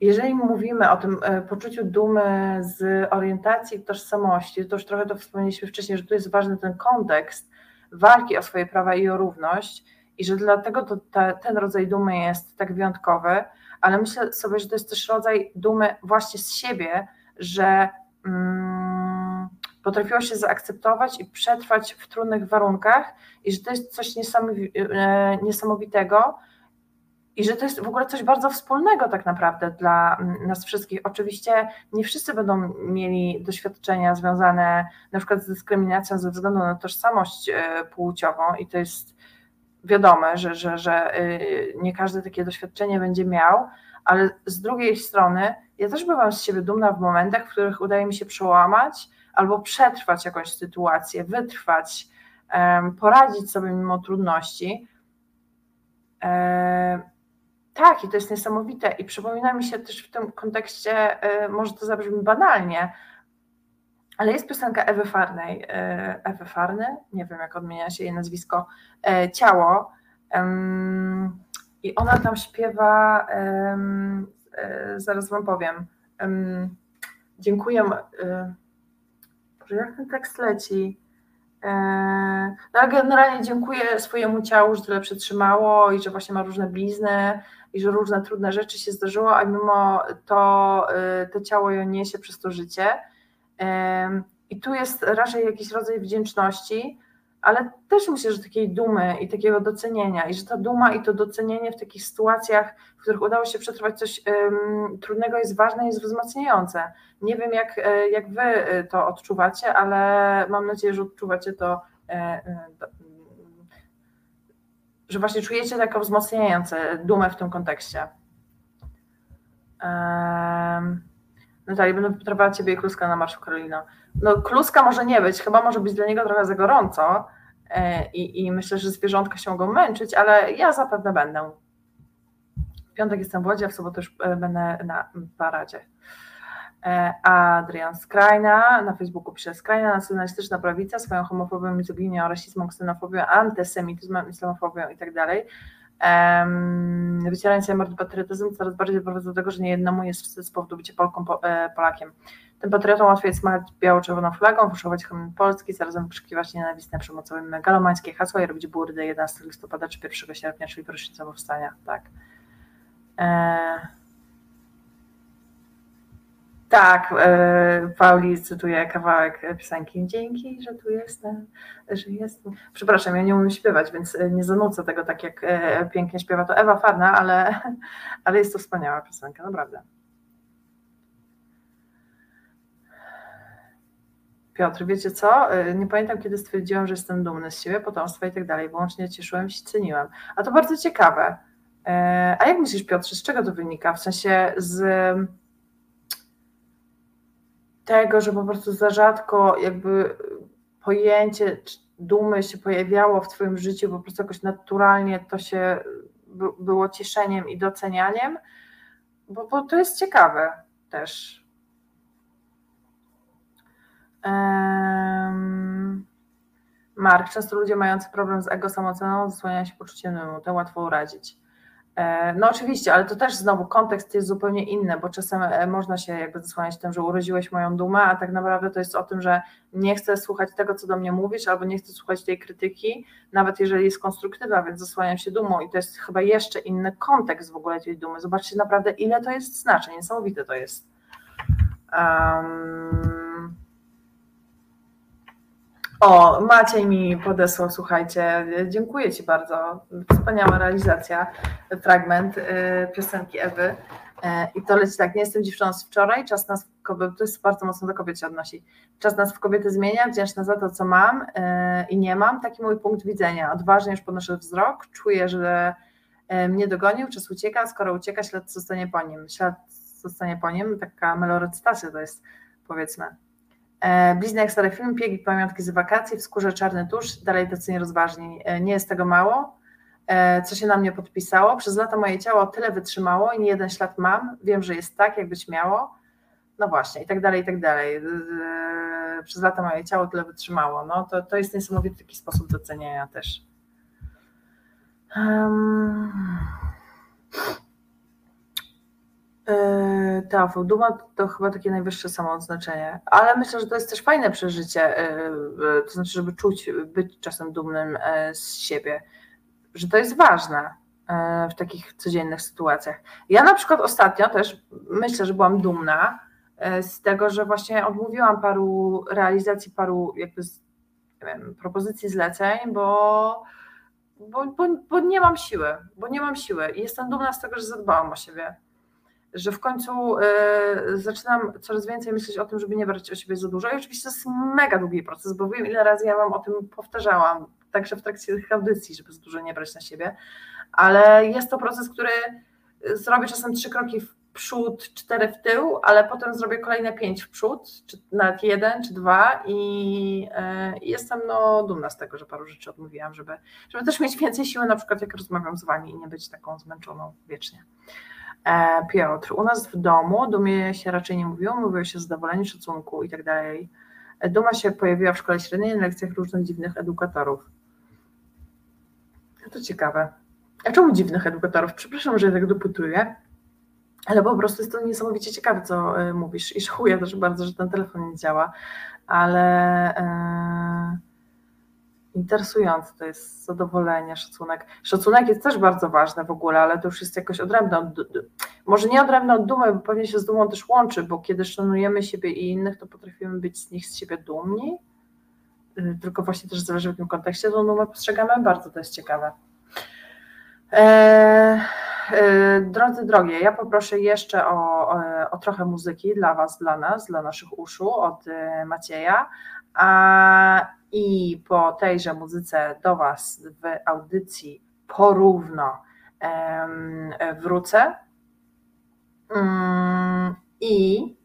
jeżeli mówimy o tym poczuciu dumy z orientacji i tożsamości, to już trochę to wspomnieliśmy wcześniej, że tu jest ważny ten kontekst walki o swoje prawa i o równość i że dlatego to, ten rodzaj dumy jest tak wyjątkowy, ale myślę sobie, że to jest też rodzaj dumy właśnie z siebie, że mm, potrafiło się zaakceptować i przetrwać w trudnych warunkach i że to jest coś e, niesamowitego i że to jest w ogóle coś bardzo wspólnego tak naprawdę dla nas wszystkich. Oczywiście nie wszyscy będą mieli doświadczenia związane na przykład z dyskryminacją ze względu na tożsamość e, płciową i to jest wiadome, że, że, że y, nie każdy takie doświadczenie będzie miał, ale z drugiej strony ja też bywam z siebie dumna w momentach, w których udaje mi się przełamać albo przetrwać jakąś sytuację, wytrwać, poradzić sobie mimo trudności. Tak, i to jest niesamowite. I przypomina mi się też w tym kontekście, y, może to zabrzmi banalnie, ale jest piosenka Ewy Farnej, y, Ewy Farny, nie wiem jak odmienia się jej nazwisko, y, Ciało. I ona tam śpiewa, zaraz wam powiem, dziękuję, Boże, jak ten tekst leci? No ale generalnie dziękuję swojemu ciału, że tyle przetrzymało i że właśnie ma różne blizny i że różne trudne rzeczy się zdarzyło, a mimo to to ciało ją niesie przez to życie. I tu jest raczej jakiś rodzaj wdzięczności, ale też myślę, że takiej dumy i takiego docenienia, i że ta duma i to docenienie w takich sytuacjach, w których udało się przetrwać coś trudnego, jest ważne, jest wzmacniające. Nie wiem, jak, e, jak wy e, to odczuwacie, ale mam nadzieję, że odczuwacie to, e, że właśnie czujecie taką wzmacniające dumę w tym kontekście. Um, Natalia, będę potrzebowała Ciebie i Kluska na Marszu Karolino. No Kluska może nie być, chyba może być dla niego trochę za gorąco e, i, i myślę, że zwierzątka się mogą męczyć, ale ja zapewne będę. W piątek jestem w Łodzi, a w sobotę już e, będę na paradzie. E, Adrian Skrajna, na Facebooku pisze Skrajna, nacjonalistyczna prawica, swoją homofobią, mizoginią, rasizmem, ksenofobią, antysemityzmem, islamofobią i tak um, wycieranie się mord patriotyzm coraz bardziej doprowadza do tego, że niejednemu jest wstyd z powodu bycia Polką, po, e, Polakiem. Tym patriotą łatwiej jest machać biało-czerwoną flagą, fuszować hymn Polski, zarazem wykrzykiwać nienawistne, przemocowe, megalomańskie hasła i robić burdy 11 listopada czy 1 sierpnia, czyli rocznicę powstania. Tak. E tak, e, Pauli cytuje kawałek piosenki. Dzięki, że tu jestem, że jestem. Przepraszam, ja nie umiem śpiewać, więc e, nie zanucę tego tak, jak e, pięknie śpiewa to Ewa Farna, ale, (laughs) ale jest to wspaniała piosenka, naprawdę. Piotr, wiecie co? Nie pamiętam, kiedy stwierdziłam, że jestem dumny z siebie, potomstwa i tak dalej. Wyłącznie cieszyłem się, ceniłem. A to bardzo ciekawe. A jak myślisz, Piotr, z czego to wynika? W sensie z tego, że po prostu za rzadko jakby pojęcie dumy się pojawiało w Twoim życiu, po prostu jakoś naturalnie to się było cieszeniem i docenianiem, bo, bo to jest ciekawe też. Um, Mark, często ludzie mający problem z ego samooceną zasłaniają się poczuciem dymu, to łatwo urazić. E, no oczywiście, ale to też znowu kontekst jest zupełnie inny, bo czasem e, można się jakby zasłaniać tym, że urodziłeś moją dumę, a tak naprawdę to jest o tym, że nie chcę słuchać tego, co do mnie mówisz, albo nie chcę słuchać tej krytyki, nawet jeżeli jest konstruktywna, więc zasłaniam się dumą i to jest chyba jeszcze inny kontekst w ogóle tej dumy. Zobaczcie naprawdę, ile to jest znaczeń, niesamowite to jest. Um, o, Maciej mi podesłał, słuchajcie, dziękuję Ci bardzo. Wspaniała realizacja, fragment y, piosenki Ewy. Y, I to leci tak, nie jestem dziewczyną z wczoraj, czas nas w kobiety, to jest bardzo mocno do kobiet się odnosi. Czas nas w kobiety zmienia, wdzięczna za to, co mam y, i nie mam. Taki mój punkt widzenia. Odważnie już podnoszę wzrok, czuję, że mnie dogonił, czas ucieka, skoro ucieka, ślad zostanie po nim. Ślad zostanie po nim, taka melorecytacja to jest, powiedzmy. E, Blizny jak stary film, piegi pamiątki z wakacji, w skórze czarny tusz, dalej tacy nierozważni. E, nie jest tego mało, e, co się na mnie podpisało. Przez lata moje ciało tyle wytrzymało i nie jeden ślad mam. Wiem, że jest tak, jak być miało. No właśnie, i tak dalej, i tak dalej. Przez lata moje ciało tyle wytrzymało. No to, to jest niesamowity taki sposób doceniania też. Um... Yy, Teofil, duma to chyba takie najwyższe samoodznaczenie, ale myślę, że to jest też fajne przeżycie, yy, to znaczy, żeby czuć, być czasem dumnym yy, z siebie, że to jest ważne w takich codziennych sytuacjach. Ja na przykład ostatnio też myślę, że byłam dumna z tego, że właśnie odmówiłam paru realizacji, paru jakby nie wiem, propozycji zleceń, bo, bo, bo, bo nie mam siły, bo nie mam siły. I jestem dumna z tego, że zadbałam o siebie że w końcu y, zaczynam coraz więcej myśleć o tym, żeby nie brać o siebie za dużo. I oczywiście to jest mega długi proces, bo wiem, ile razy ja Wam o tym powtarzałam, także w trakcie tych audycji, żeby za dużo nie brać na siebie, ale jest to proces, który zrobię czasem trzy kroki w przód, cztery w tył, ale potem zrobię kolejne pięć w przód, czy nawet jeden, czy dwa i, y, jestem no, dumna z tego, że paru rzeczy odmówiłam, żeby, żeby też mieć więcej siły, na przykład jak rozmawiam z Wami i nie być taką zmęczoną wiecznie. E, Piotr, u nas w domu dumie się raczej nie mówiło, mówiło się zadowolenie, szacunku i tak dalej. E, duma się pojawiła w szkole średniej na lekcjach różnych dziwnych edukatorów. To ciekawe. A czemu dziwnych edukatorów? Przepraszam, że ja tak dopytuję, ale po prostu jest to niesamowicie ciekawe, co e, mówisz. I szachuję też bardzo, że ten telefon nie działa, ale. Interesujące to jest zadowolenie, szacunek. Szacunek jest też bardzo ważny w ogóle, ale to już jest jakoś odrębne od, może nie odrębne od dumy, bo pewnie się z dumą też łączy, bo kiedy szanujemy siebie i innych, to potrafimy być z nich z siebie dumni, y, tylko właśnie też zależy w jakim kontekście tą dumę postrzegamy, bardzo to jest ciekawe. Eee, Drodzy drogie, ja poproszę jeszcze o, o, trochę muzyki dla Was, dla nas, dla naszych uszu od y, Macieja. A, I po tejże muzyce do Was w audycji porówno wrócę. Mm, I,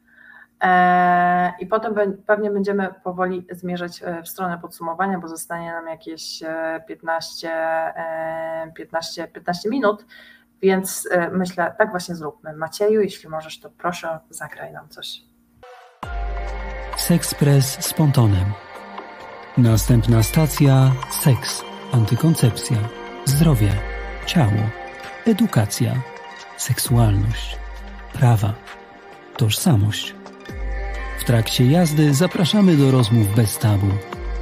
e, I potem pewnie będziemy powoli zmierzać e, w stronę podsumowania, bo zostanie nam jakieś 15, 15, 15 minut. Więc e, myślę, tak właśnie zróbmy. Macieju, jeśli możesz, to proszę, zagraj nam coś. Sexpress z pontonem. Następna stacja seks, antykoncepcja, zdrowie, ciało, edukacja, seksualność, prawa, tożsamość. W trakcie jazdy zapraszamy do rozmów bez tabu.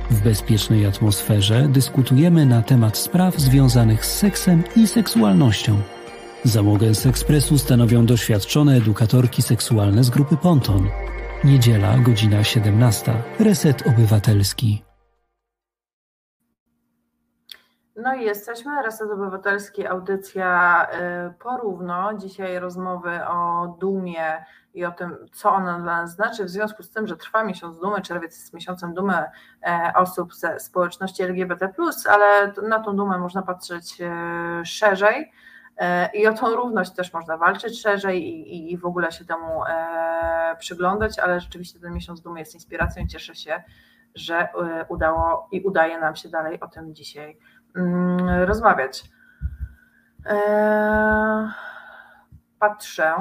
W bezpiecznej atmosferze dyskutujemy na temat spraw związanych z seksem i seksualnością. Załogę z ekspresu stanowią doświadczone edukatorki seksualne z grupy Ponton. Niedziela, godzina 17. Reset Obywatelski. No i jesteśmy. Reset Obywatelski, audycja y, porówno. Dzisiaj rozmowy o dumie i o tym, co ona dla nas znaczy, w związku z tym, że trwa miesiąc dumy, czerwiec jest miesiącem dumy e, osób ze społeczności LGBT, ale na tą dumę można patrzeć e, szerzej. E, I o tą równość też można walczyć szerzej i, i w ogóle się temu e, przyglądać, ale rzeczywiście ten miesiąc dumy jest inspiracją i cieszę się, że e, udało i udaje nam się dalej o tym dzisiaj mm, rozmawiać. Patrzę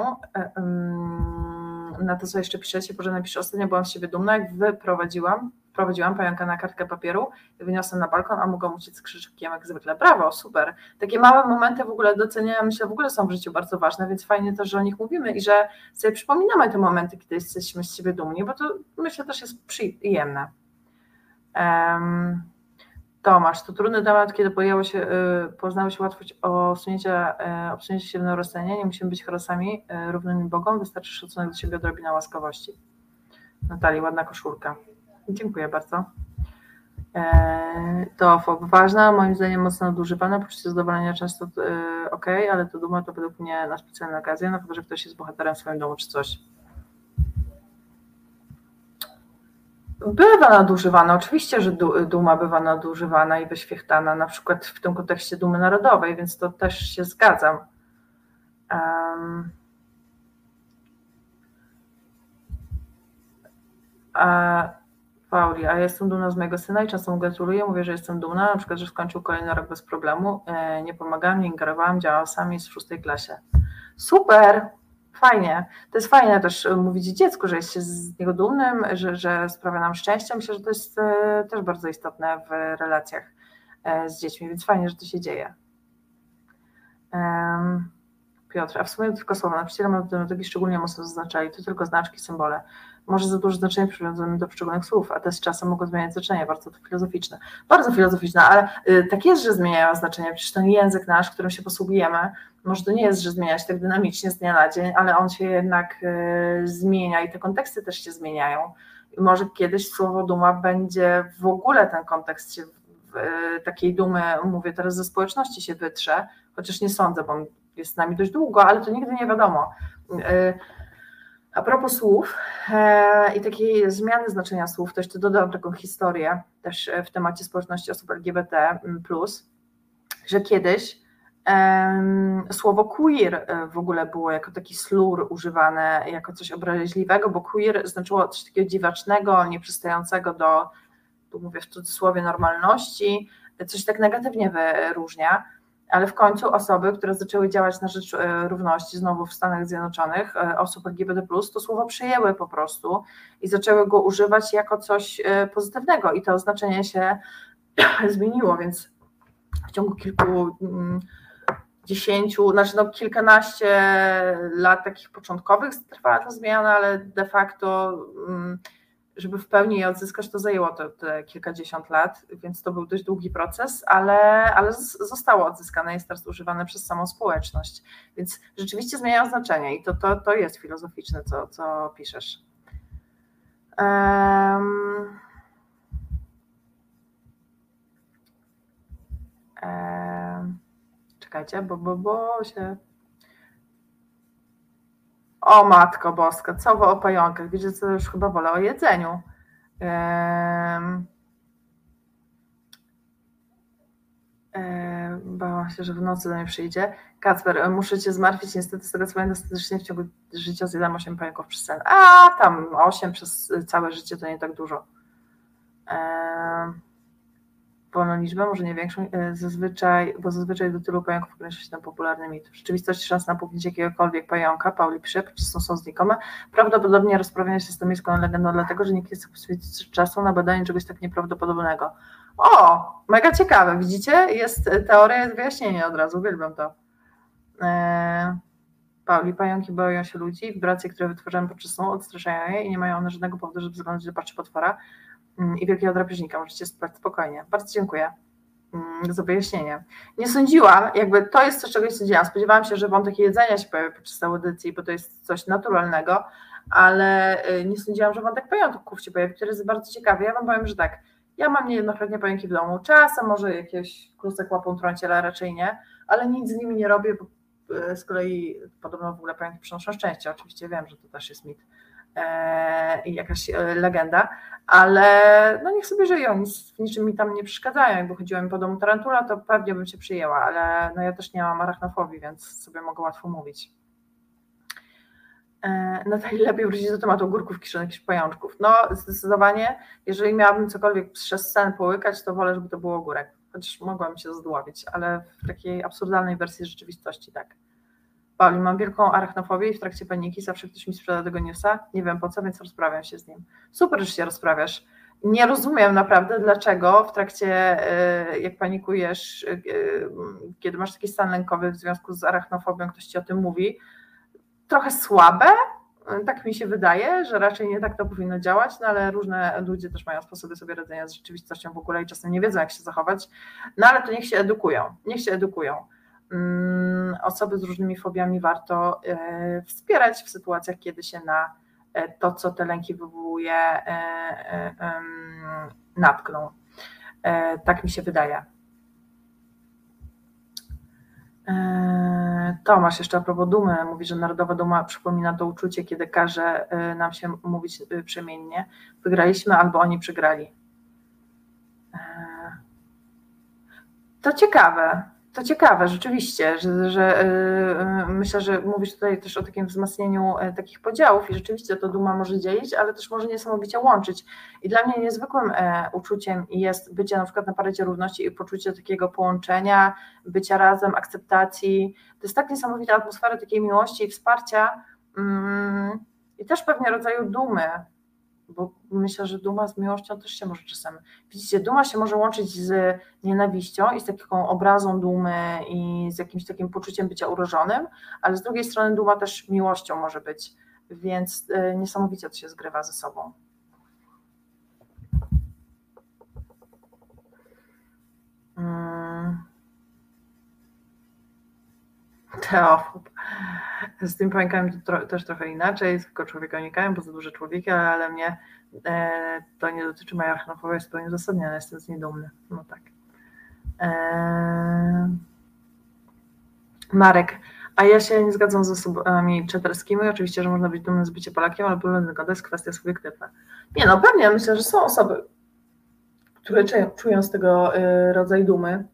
mm, na to, co jeszcze piszecie, Boże napiszę, ostatnio byłam z siebie dumna, jak wyprowadziłam wprowadziłam pająka na kartkę papieru wyniosłam na balkon, a mogłam uciec z krzyżykiem jak zwykle. Brawo, super. Takie małe momenty w ogóle doceniania, myślę, w ogóle są w życiu bardzo ważne, więc fajnie też, że o nich mówimy i że sobie przypominamy te momenty, kiedy jesteśmy z siebie dumni, bo to myślę też jest przyjemne. Um, Tomasz, to trudny temat, kiedy pojawiło się, y, poznało się łatwość osunięcia, y, obsunięcia się. Nie musimy być herosami y, równymi Bogom, wystarczy szacunek do siebie, odrobina łaskawości. Natalii, ładna koszulka. Dziękuję bardzo. E, to FOB ważna, moim zdaniem mocno nadużywana, poczucie zadowolenia często e, ok, ale to duma to według mnie na specjalne okazje, na przykład, że ktoś jest bohaterem w swoim domu czy coś. Bywa nadużywana, oczywiście, że duma bywa nadużywana i wyświechtana, na przykład w tym kontekście dumy narodowej, więc to też się zgadzam. Um, a Pauli, a jestem dumna z mojego syna i często mu gratuluję, mówię, że jestem dumna, na przykład, że skończył kolejny rok bez problemu, e, nie pomagałam, nie ingerowałam, działałam sami w szóstej klasie. Super, fajnie. To jest fajne też mówić dziecku, że jest się z niego dumnym, że, że sprawia nam szczęście. Myślę, że to jest e, też bardzo istotne w relacjach e, z dziećmi, więc fajnie, że to się dzieje. Piotr, a w sumie tylko słowa. Nauczyciele matematyki szczególnie mocno zaznaczali, to tylko znaczki, symbole. Może za duże znaczenie przywiązujemy do poszczególnych słów, a te z czasem mogą zmieniać znaczenie, bardzo to filozoficzne. Bardzo filozoficzne, ale y, tak jest, że zmieniają znaczenie, przecież ten język nasz, którym się posługujemy, może to nie jest, że zmienia się tak dynamicznie z dnia na dzień, ale on się jednak y, zmienia i te konteksty też się zmieniają. Może kiedyś słowo duma będzie w ogóle ten kontekst się y, takiej dumy, mówię teraz ze społeczności się wytrze, chociaż nie sądzę, bo jest z nami dość długo, ale to nigdy nie wiadomo. A propos słów e, i takiej zmiany znaczenia słów, to jeszcze dodam taką historię też w temacie społeczności osób LGBT, że kiedyś słowo queer e, w ogóle było jako taki slur używane jako coś obraźliwego, bo queer znaczyło coś takiego dziwacznego, nieprzystającego do, tu mówię w cudzysłowie, normalności, coś tak negatywnie wyróżnia ale w końcu osoby, które zaczęły działać na rzecz e, równości znowu w Stanach Zjednoczonych, e, osób LGBT, to słowo przyjęły po prostu i zaczęły go używać jako coś e, pozytywnego. I to oznaczenie się (clears throat) zmieniło, więc w ciągu kilku mm, dziesięciu, znaczy no kilkanaście lat takich początkowych trwała ta zmiana, ale de facto mm, żeby w pełni je odzyskać, to zajęło to te kilkadziesiąt lat, więc to był dość długi proces, ale, ale zostało odzyskane, jest teraz używane przez samą społeczność. Więc rzeczywiście zmieniają znaczenie i to, to, to jest filozoficzne, co, co piszesz. Um, um, czekajcie, bo, bo, bo się o matko boska, co o pająkach? Wiecie co, już chyba wolę o jedzeniu. Ehm... Bałam się, że w nocy do mnie przyjdzie. Kacper, muszę cię zmartwić, niestety z tego co pamiętam, statystycznie w ciągu życia zjadam 8 pająków przez sen. A tam 8 przez całe życie to nie tak dużo. Ehm wolną liczbę, może nie większą, e, zazwyczaj, bo zazwyczaj do tylu pająków ogranicza się ten popularny mit. W rzeczywistości szans na puknięcie jakiegokolwiek pająka, Pauli pisze, są, są znikome, prawdopodobnie rozprawianie się z tą miejską legendą dlatego, że nikt nie chce poświęcić czasu na badanie czegoś tak nieprawdopodobnego. O, mega ciekawe, widzicie? Jest teoria, jest wyjaśnienie od razu, uwielbiam to. Eee, Pauli, pająki boją się ludzi, wibracje, które wytwarzają podczas snu odstraszają je i nie mają one żadnego powodu, żeby zaglądać do paczy potwora. Mm, i wielkiego drapieżnika. Możecie spać spokojnie. Bardzo dziękuję mm, za wyjaśnienie. Nie sądziłam, jakby to jest coś, czego nie sądziłam. Spodziewałam się, że wątek jedzenia się pojawi podczas audycji, bo to jest coś naturalnego, ale y, nie sądziłam, że wątek pająków się pojawi, który jest bardzo ciekawy. Ja wam powiem, że tak, ja mam niejednokrotnie pająki w domu. Czasem może jakieś klusek łapą trąciela, raczej nie, ale nic z nimi nie robię, bo y, z kolei podobno w ogóle pająki przynoszą szczęście. Oczywiście wiem, że to też jest mit i jakaś e, legenda, ale no niech sobie żyją, nic, niczym mi tam nie przeszkadzają. Jakby chodziła mi po domu tarantula, to pewnie bym się przyjęła, ale no ja też nie mam arachnofobii, więc sobie mogę łatwo mówić. E, no to lepiej wrócić do tematu ogórków kiszonych niż pajączków. No zdecydowanie, jeżeli miałabym cokolwiek przez sen połykać, to wolę, żeby to był ogórek. Chociaż mogłam się zdławić, ale w takiej absurdalnej wersji rzeczywistości tak. Pauli, mam wielką arachnofobię i w trakcie paniki zawsze ktoś mi sprzeda tego newsa, nie wiem po co, więc rozprawiam się z nim. Super, że się rozprawiasz. Nie rozumiem naprawdę, dlaczego w trakcie, e, jak panikujesz, e, kiedy masz taki stan lękowy w związku z arachnofobią, ktoś ci o tym mówi, trochę słabe, tak mi się wydaje, że raczej nie tak to powinno działać, no ale różne ludzie też mają sposoby sobie radzenia z rzeczywistością w ogóle i czasem nie wiedzą, jak się zachować, no ale to niech się edukują, niech się edukują. Mm, osoby z różnymi fobiami warto e, wspierać w sytuacjach, kiedy się na e, to, co te lęki wywołuje, e, natkną. Tak mi się wydaje. Tomasz jeszcze a propos dumy mówi, że narodowa duma przypomina to uczucie, kiedy każe nam się mówić przemiennie. Wygraliśmy albo oni przegrali. To ciekawe. To ciekawe, rzeczywiście, że, że yy, myślę, że mówisz tutaj też o takim wzmacnianiu yy, takich podziałów i rzeczywiście to duma może dzielić, ale też może niesamowicie łączyć. I dla mnie niezwykłym yy, uczuciem jest bycie na przykład na parecie równości i poczucie takiego połączenia, bycia razem, akceptacji. To jest tak niesamowita atmosfera takiej miłości i wsparcia mm, i też pewnie rodzaju dumy, bo myślę, że duma z miłością też się może czasem. Widzicie, duma się może łączyć z nienawiścią i z taką obrazą dumy i z jakimś takim poczuciem bycia urażonym, ale z drugiej strony duma też miłością może być, więc e, niesamowicie to się zgrywa ze sobą. Hmm. Z tym pająkami to też trochę inaczej, tylko człowieka unikają, bo za duże człowieki, ale mnie e, to nie dotyczy moja arachnofobia, jest zupełnie uzasadniona, jestem z niej dumny. No tak. E, Marek, a ja się nie zgadzam z osobami czaterskimi. Oczywiście, że można być dumnym z bycia Polakiem, ale problem to jest kwestia subiektywna. Nie no, pewnie myślę, że są osoby, które czują z tego e, rodzaj dumy.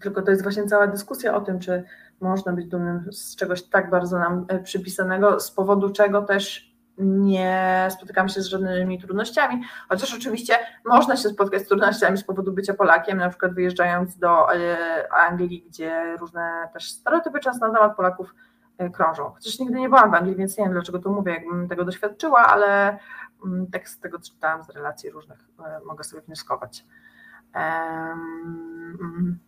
Tylko to jest właśnie cała dyskusja o tym, czy można być dumnym z czegoś tak bardzo nam e, przypisanego, z powodu czego też nie spotykamy się z żadnymi trudnościami, chociaż oczywiście można się spotkać z trudnościami z powodu bycia Polakiem, na przykład wyjeżdżając do e, Anglii, gdzie różne też stereotypy często na temat Polaków e, krążą. Chociaż nigdy nie byłam w Anglii, więc nie wiem dlaczego to mówię, jakbym tego doświadczyła, ale mm, tak z tego, czytałam z relacji różnych, mogę sobie wnioskować. Um,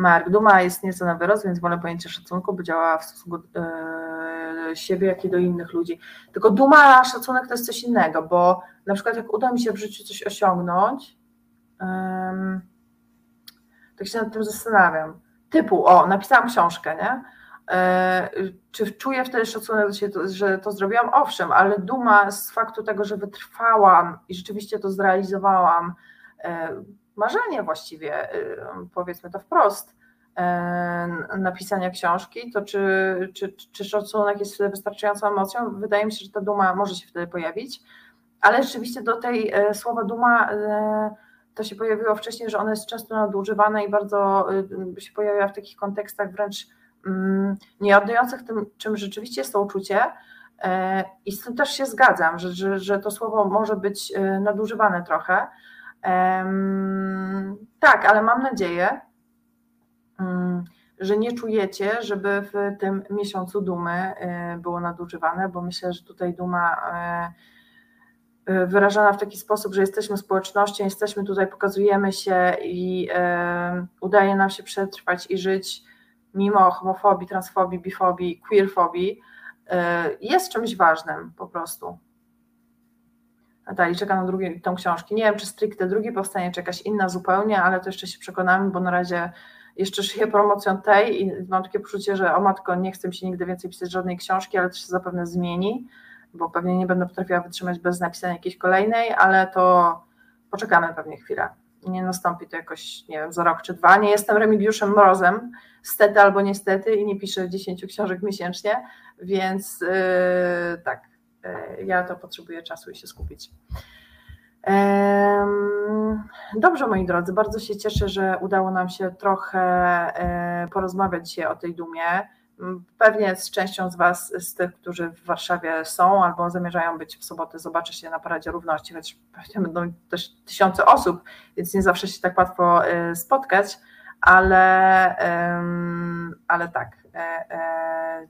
Mark, duma jest nieco na wyrost, więc wolę pojęcie szacunku, by działała w stosunku do e, siebie, jak i do innych ludzi. Tylko duma, szacunek to jest coś innego, bo na przykład jak uda mi się w życiu coś osiągnąć, tak się nad tym zastanawiam. Typu, o, napisałam książkę, nie? E, czy czuję wtedy szacunek, że to zrobiłam? Owszem, ale duma z faktu tego, że wytrwałam i rzeczywiście to zrealizowałam, e, marzenie właściwie, y, powiedzmy to wprost, e, napisania książki, to czy, czy, czy szacunek jest wtedy wystarczającą emocją? Wydaje mi się, że ta duma może się wtedy pojawić, ale rzeczywiście do tej e, słowa duma to się pojawiło wcześniej, że ono jest często nadużywane i bardzo y, się pojawia w takich kontekstach wręcz mm, nie oddających tym, czym rzeczywiście jest to uczucie. I z tym też się zgadzam, że, że, że to słowo może być nadużywane trochę. Tak, ale mam nadzieję, mm, że nie czujecie, żeby w tym miesiącu dumy e, było nadużywane, bo myślę, że tutaj duma e, e, wyrażana w taki sposób, że jesteśmy społecznością, jesteśmy tutaj, pokazujemy się i udaje nam się przetrwać i żyć mimo homofobii, transfobii, bifobii, queerfobii, jest czymś ważnym po prostu. Natalii, czekam na drugie, tą książkę. Nie wiem, czy stricte drugi powstanie, czy jakaś inna zupełnie, ale to jeszcze się przekonamy, bo na razie jeszcze szyję promocją tej i mam takie poczucie, że o matko, nie chcę się nigdy więcej pisać żadnej książki, ale to się zapewne zmieni, bo pewnie nie będę potrafiła wytrzymać bez napisania jakiejś kolejnej, ale to poczekamy pewnie chwilę. Nie nastąpi to jakoś, nie wiem, za rok czy dwa. Nie jestem Remigiuszem Mrozem, stety albo niestety i nie piszę 10 książek miesięcznie, więc yy, tak, ja to potrzebuję czasu i się skupić. Dobrze, moi drodzy, bardzo się cieszę, że udało nam się trochę e, porozmawiać dzisiaj o tej dumie. Pewnie z częścią z Was, z tych, którzy w Warszawie są albo zamierzają być w sobotę, zobaczy się na Paradzie Równości, choć pewnie będą też tysiące osób, więc nie zawsze się tak łatwo e, spotkać, ale, ale tak,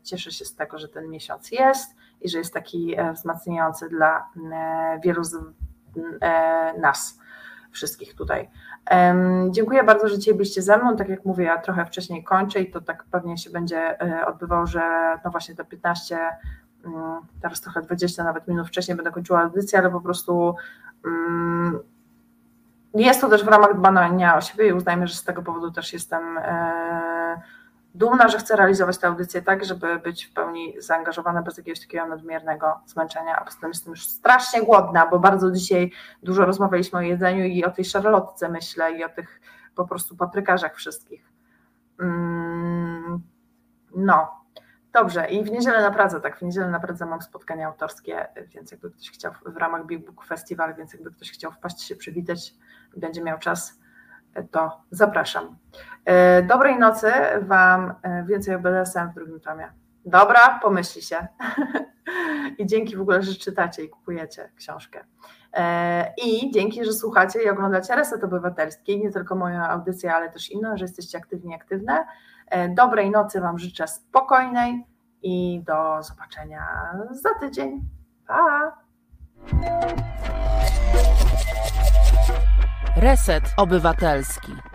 cieszę się z tego, że ten miesiąc jest i że jest taki e, wzmacniający dla e, wielu z e, nas wszystkich tutaj. Dziękuję bardzo, że dzisiaj byliście ze mną. Tak jak mówię, ja trochę wcześniej kończę i to tak pewnie się będzie odbywało, że no właśnie te 15, mm, teraz trochę 20 nawet minut wcześniej będę kończyła audycję, ale po prostu mm, jest to też w ramach dbania o siebie i uznajmy, że z tego powodu też jestem dumna, że chcę realizować tę audycję tak, żeby być w pełni zaangażowana bez jakiegoś takiego nadmiernego zmęczenia, a poza tym jestem już strasznie głodna, bo bardzo dzisiaj dużo rozmawialiśmy o jedzeniu i o tej szarlotce myślę i o tych po prostu paprykarzach wszystkich. Mm, no, dobrze i w niedzielę na tak, w niedzielę na mam spotkanie autorskie, więc jakby ktoś chciał w ramach Big Book Festival, więc jakby ktoś chciał wpaść się przywitać, będzie miał czas, to zapraszam. E, dobrej nocy Wam, e, więcej o BDSM w drugim tomie. Dobra, pomyśli się. (laughs) I dzięki w ogóle, że czytacie i kupujecie książkę. E, I dzięki, że słuchacie i oglądacie Reset Obywatelski, nie tylko moją audycję, ale też inną, że jesteście aktywni, aktywne. Dobrej nocy Wam życzę spokojnej i do zobaczenia za tydzień. Pa! Reset Obywatelski.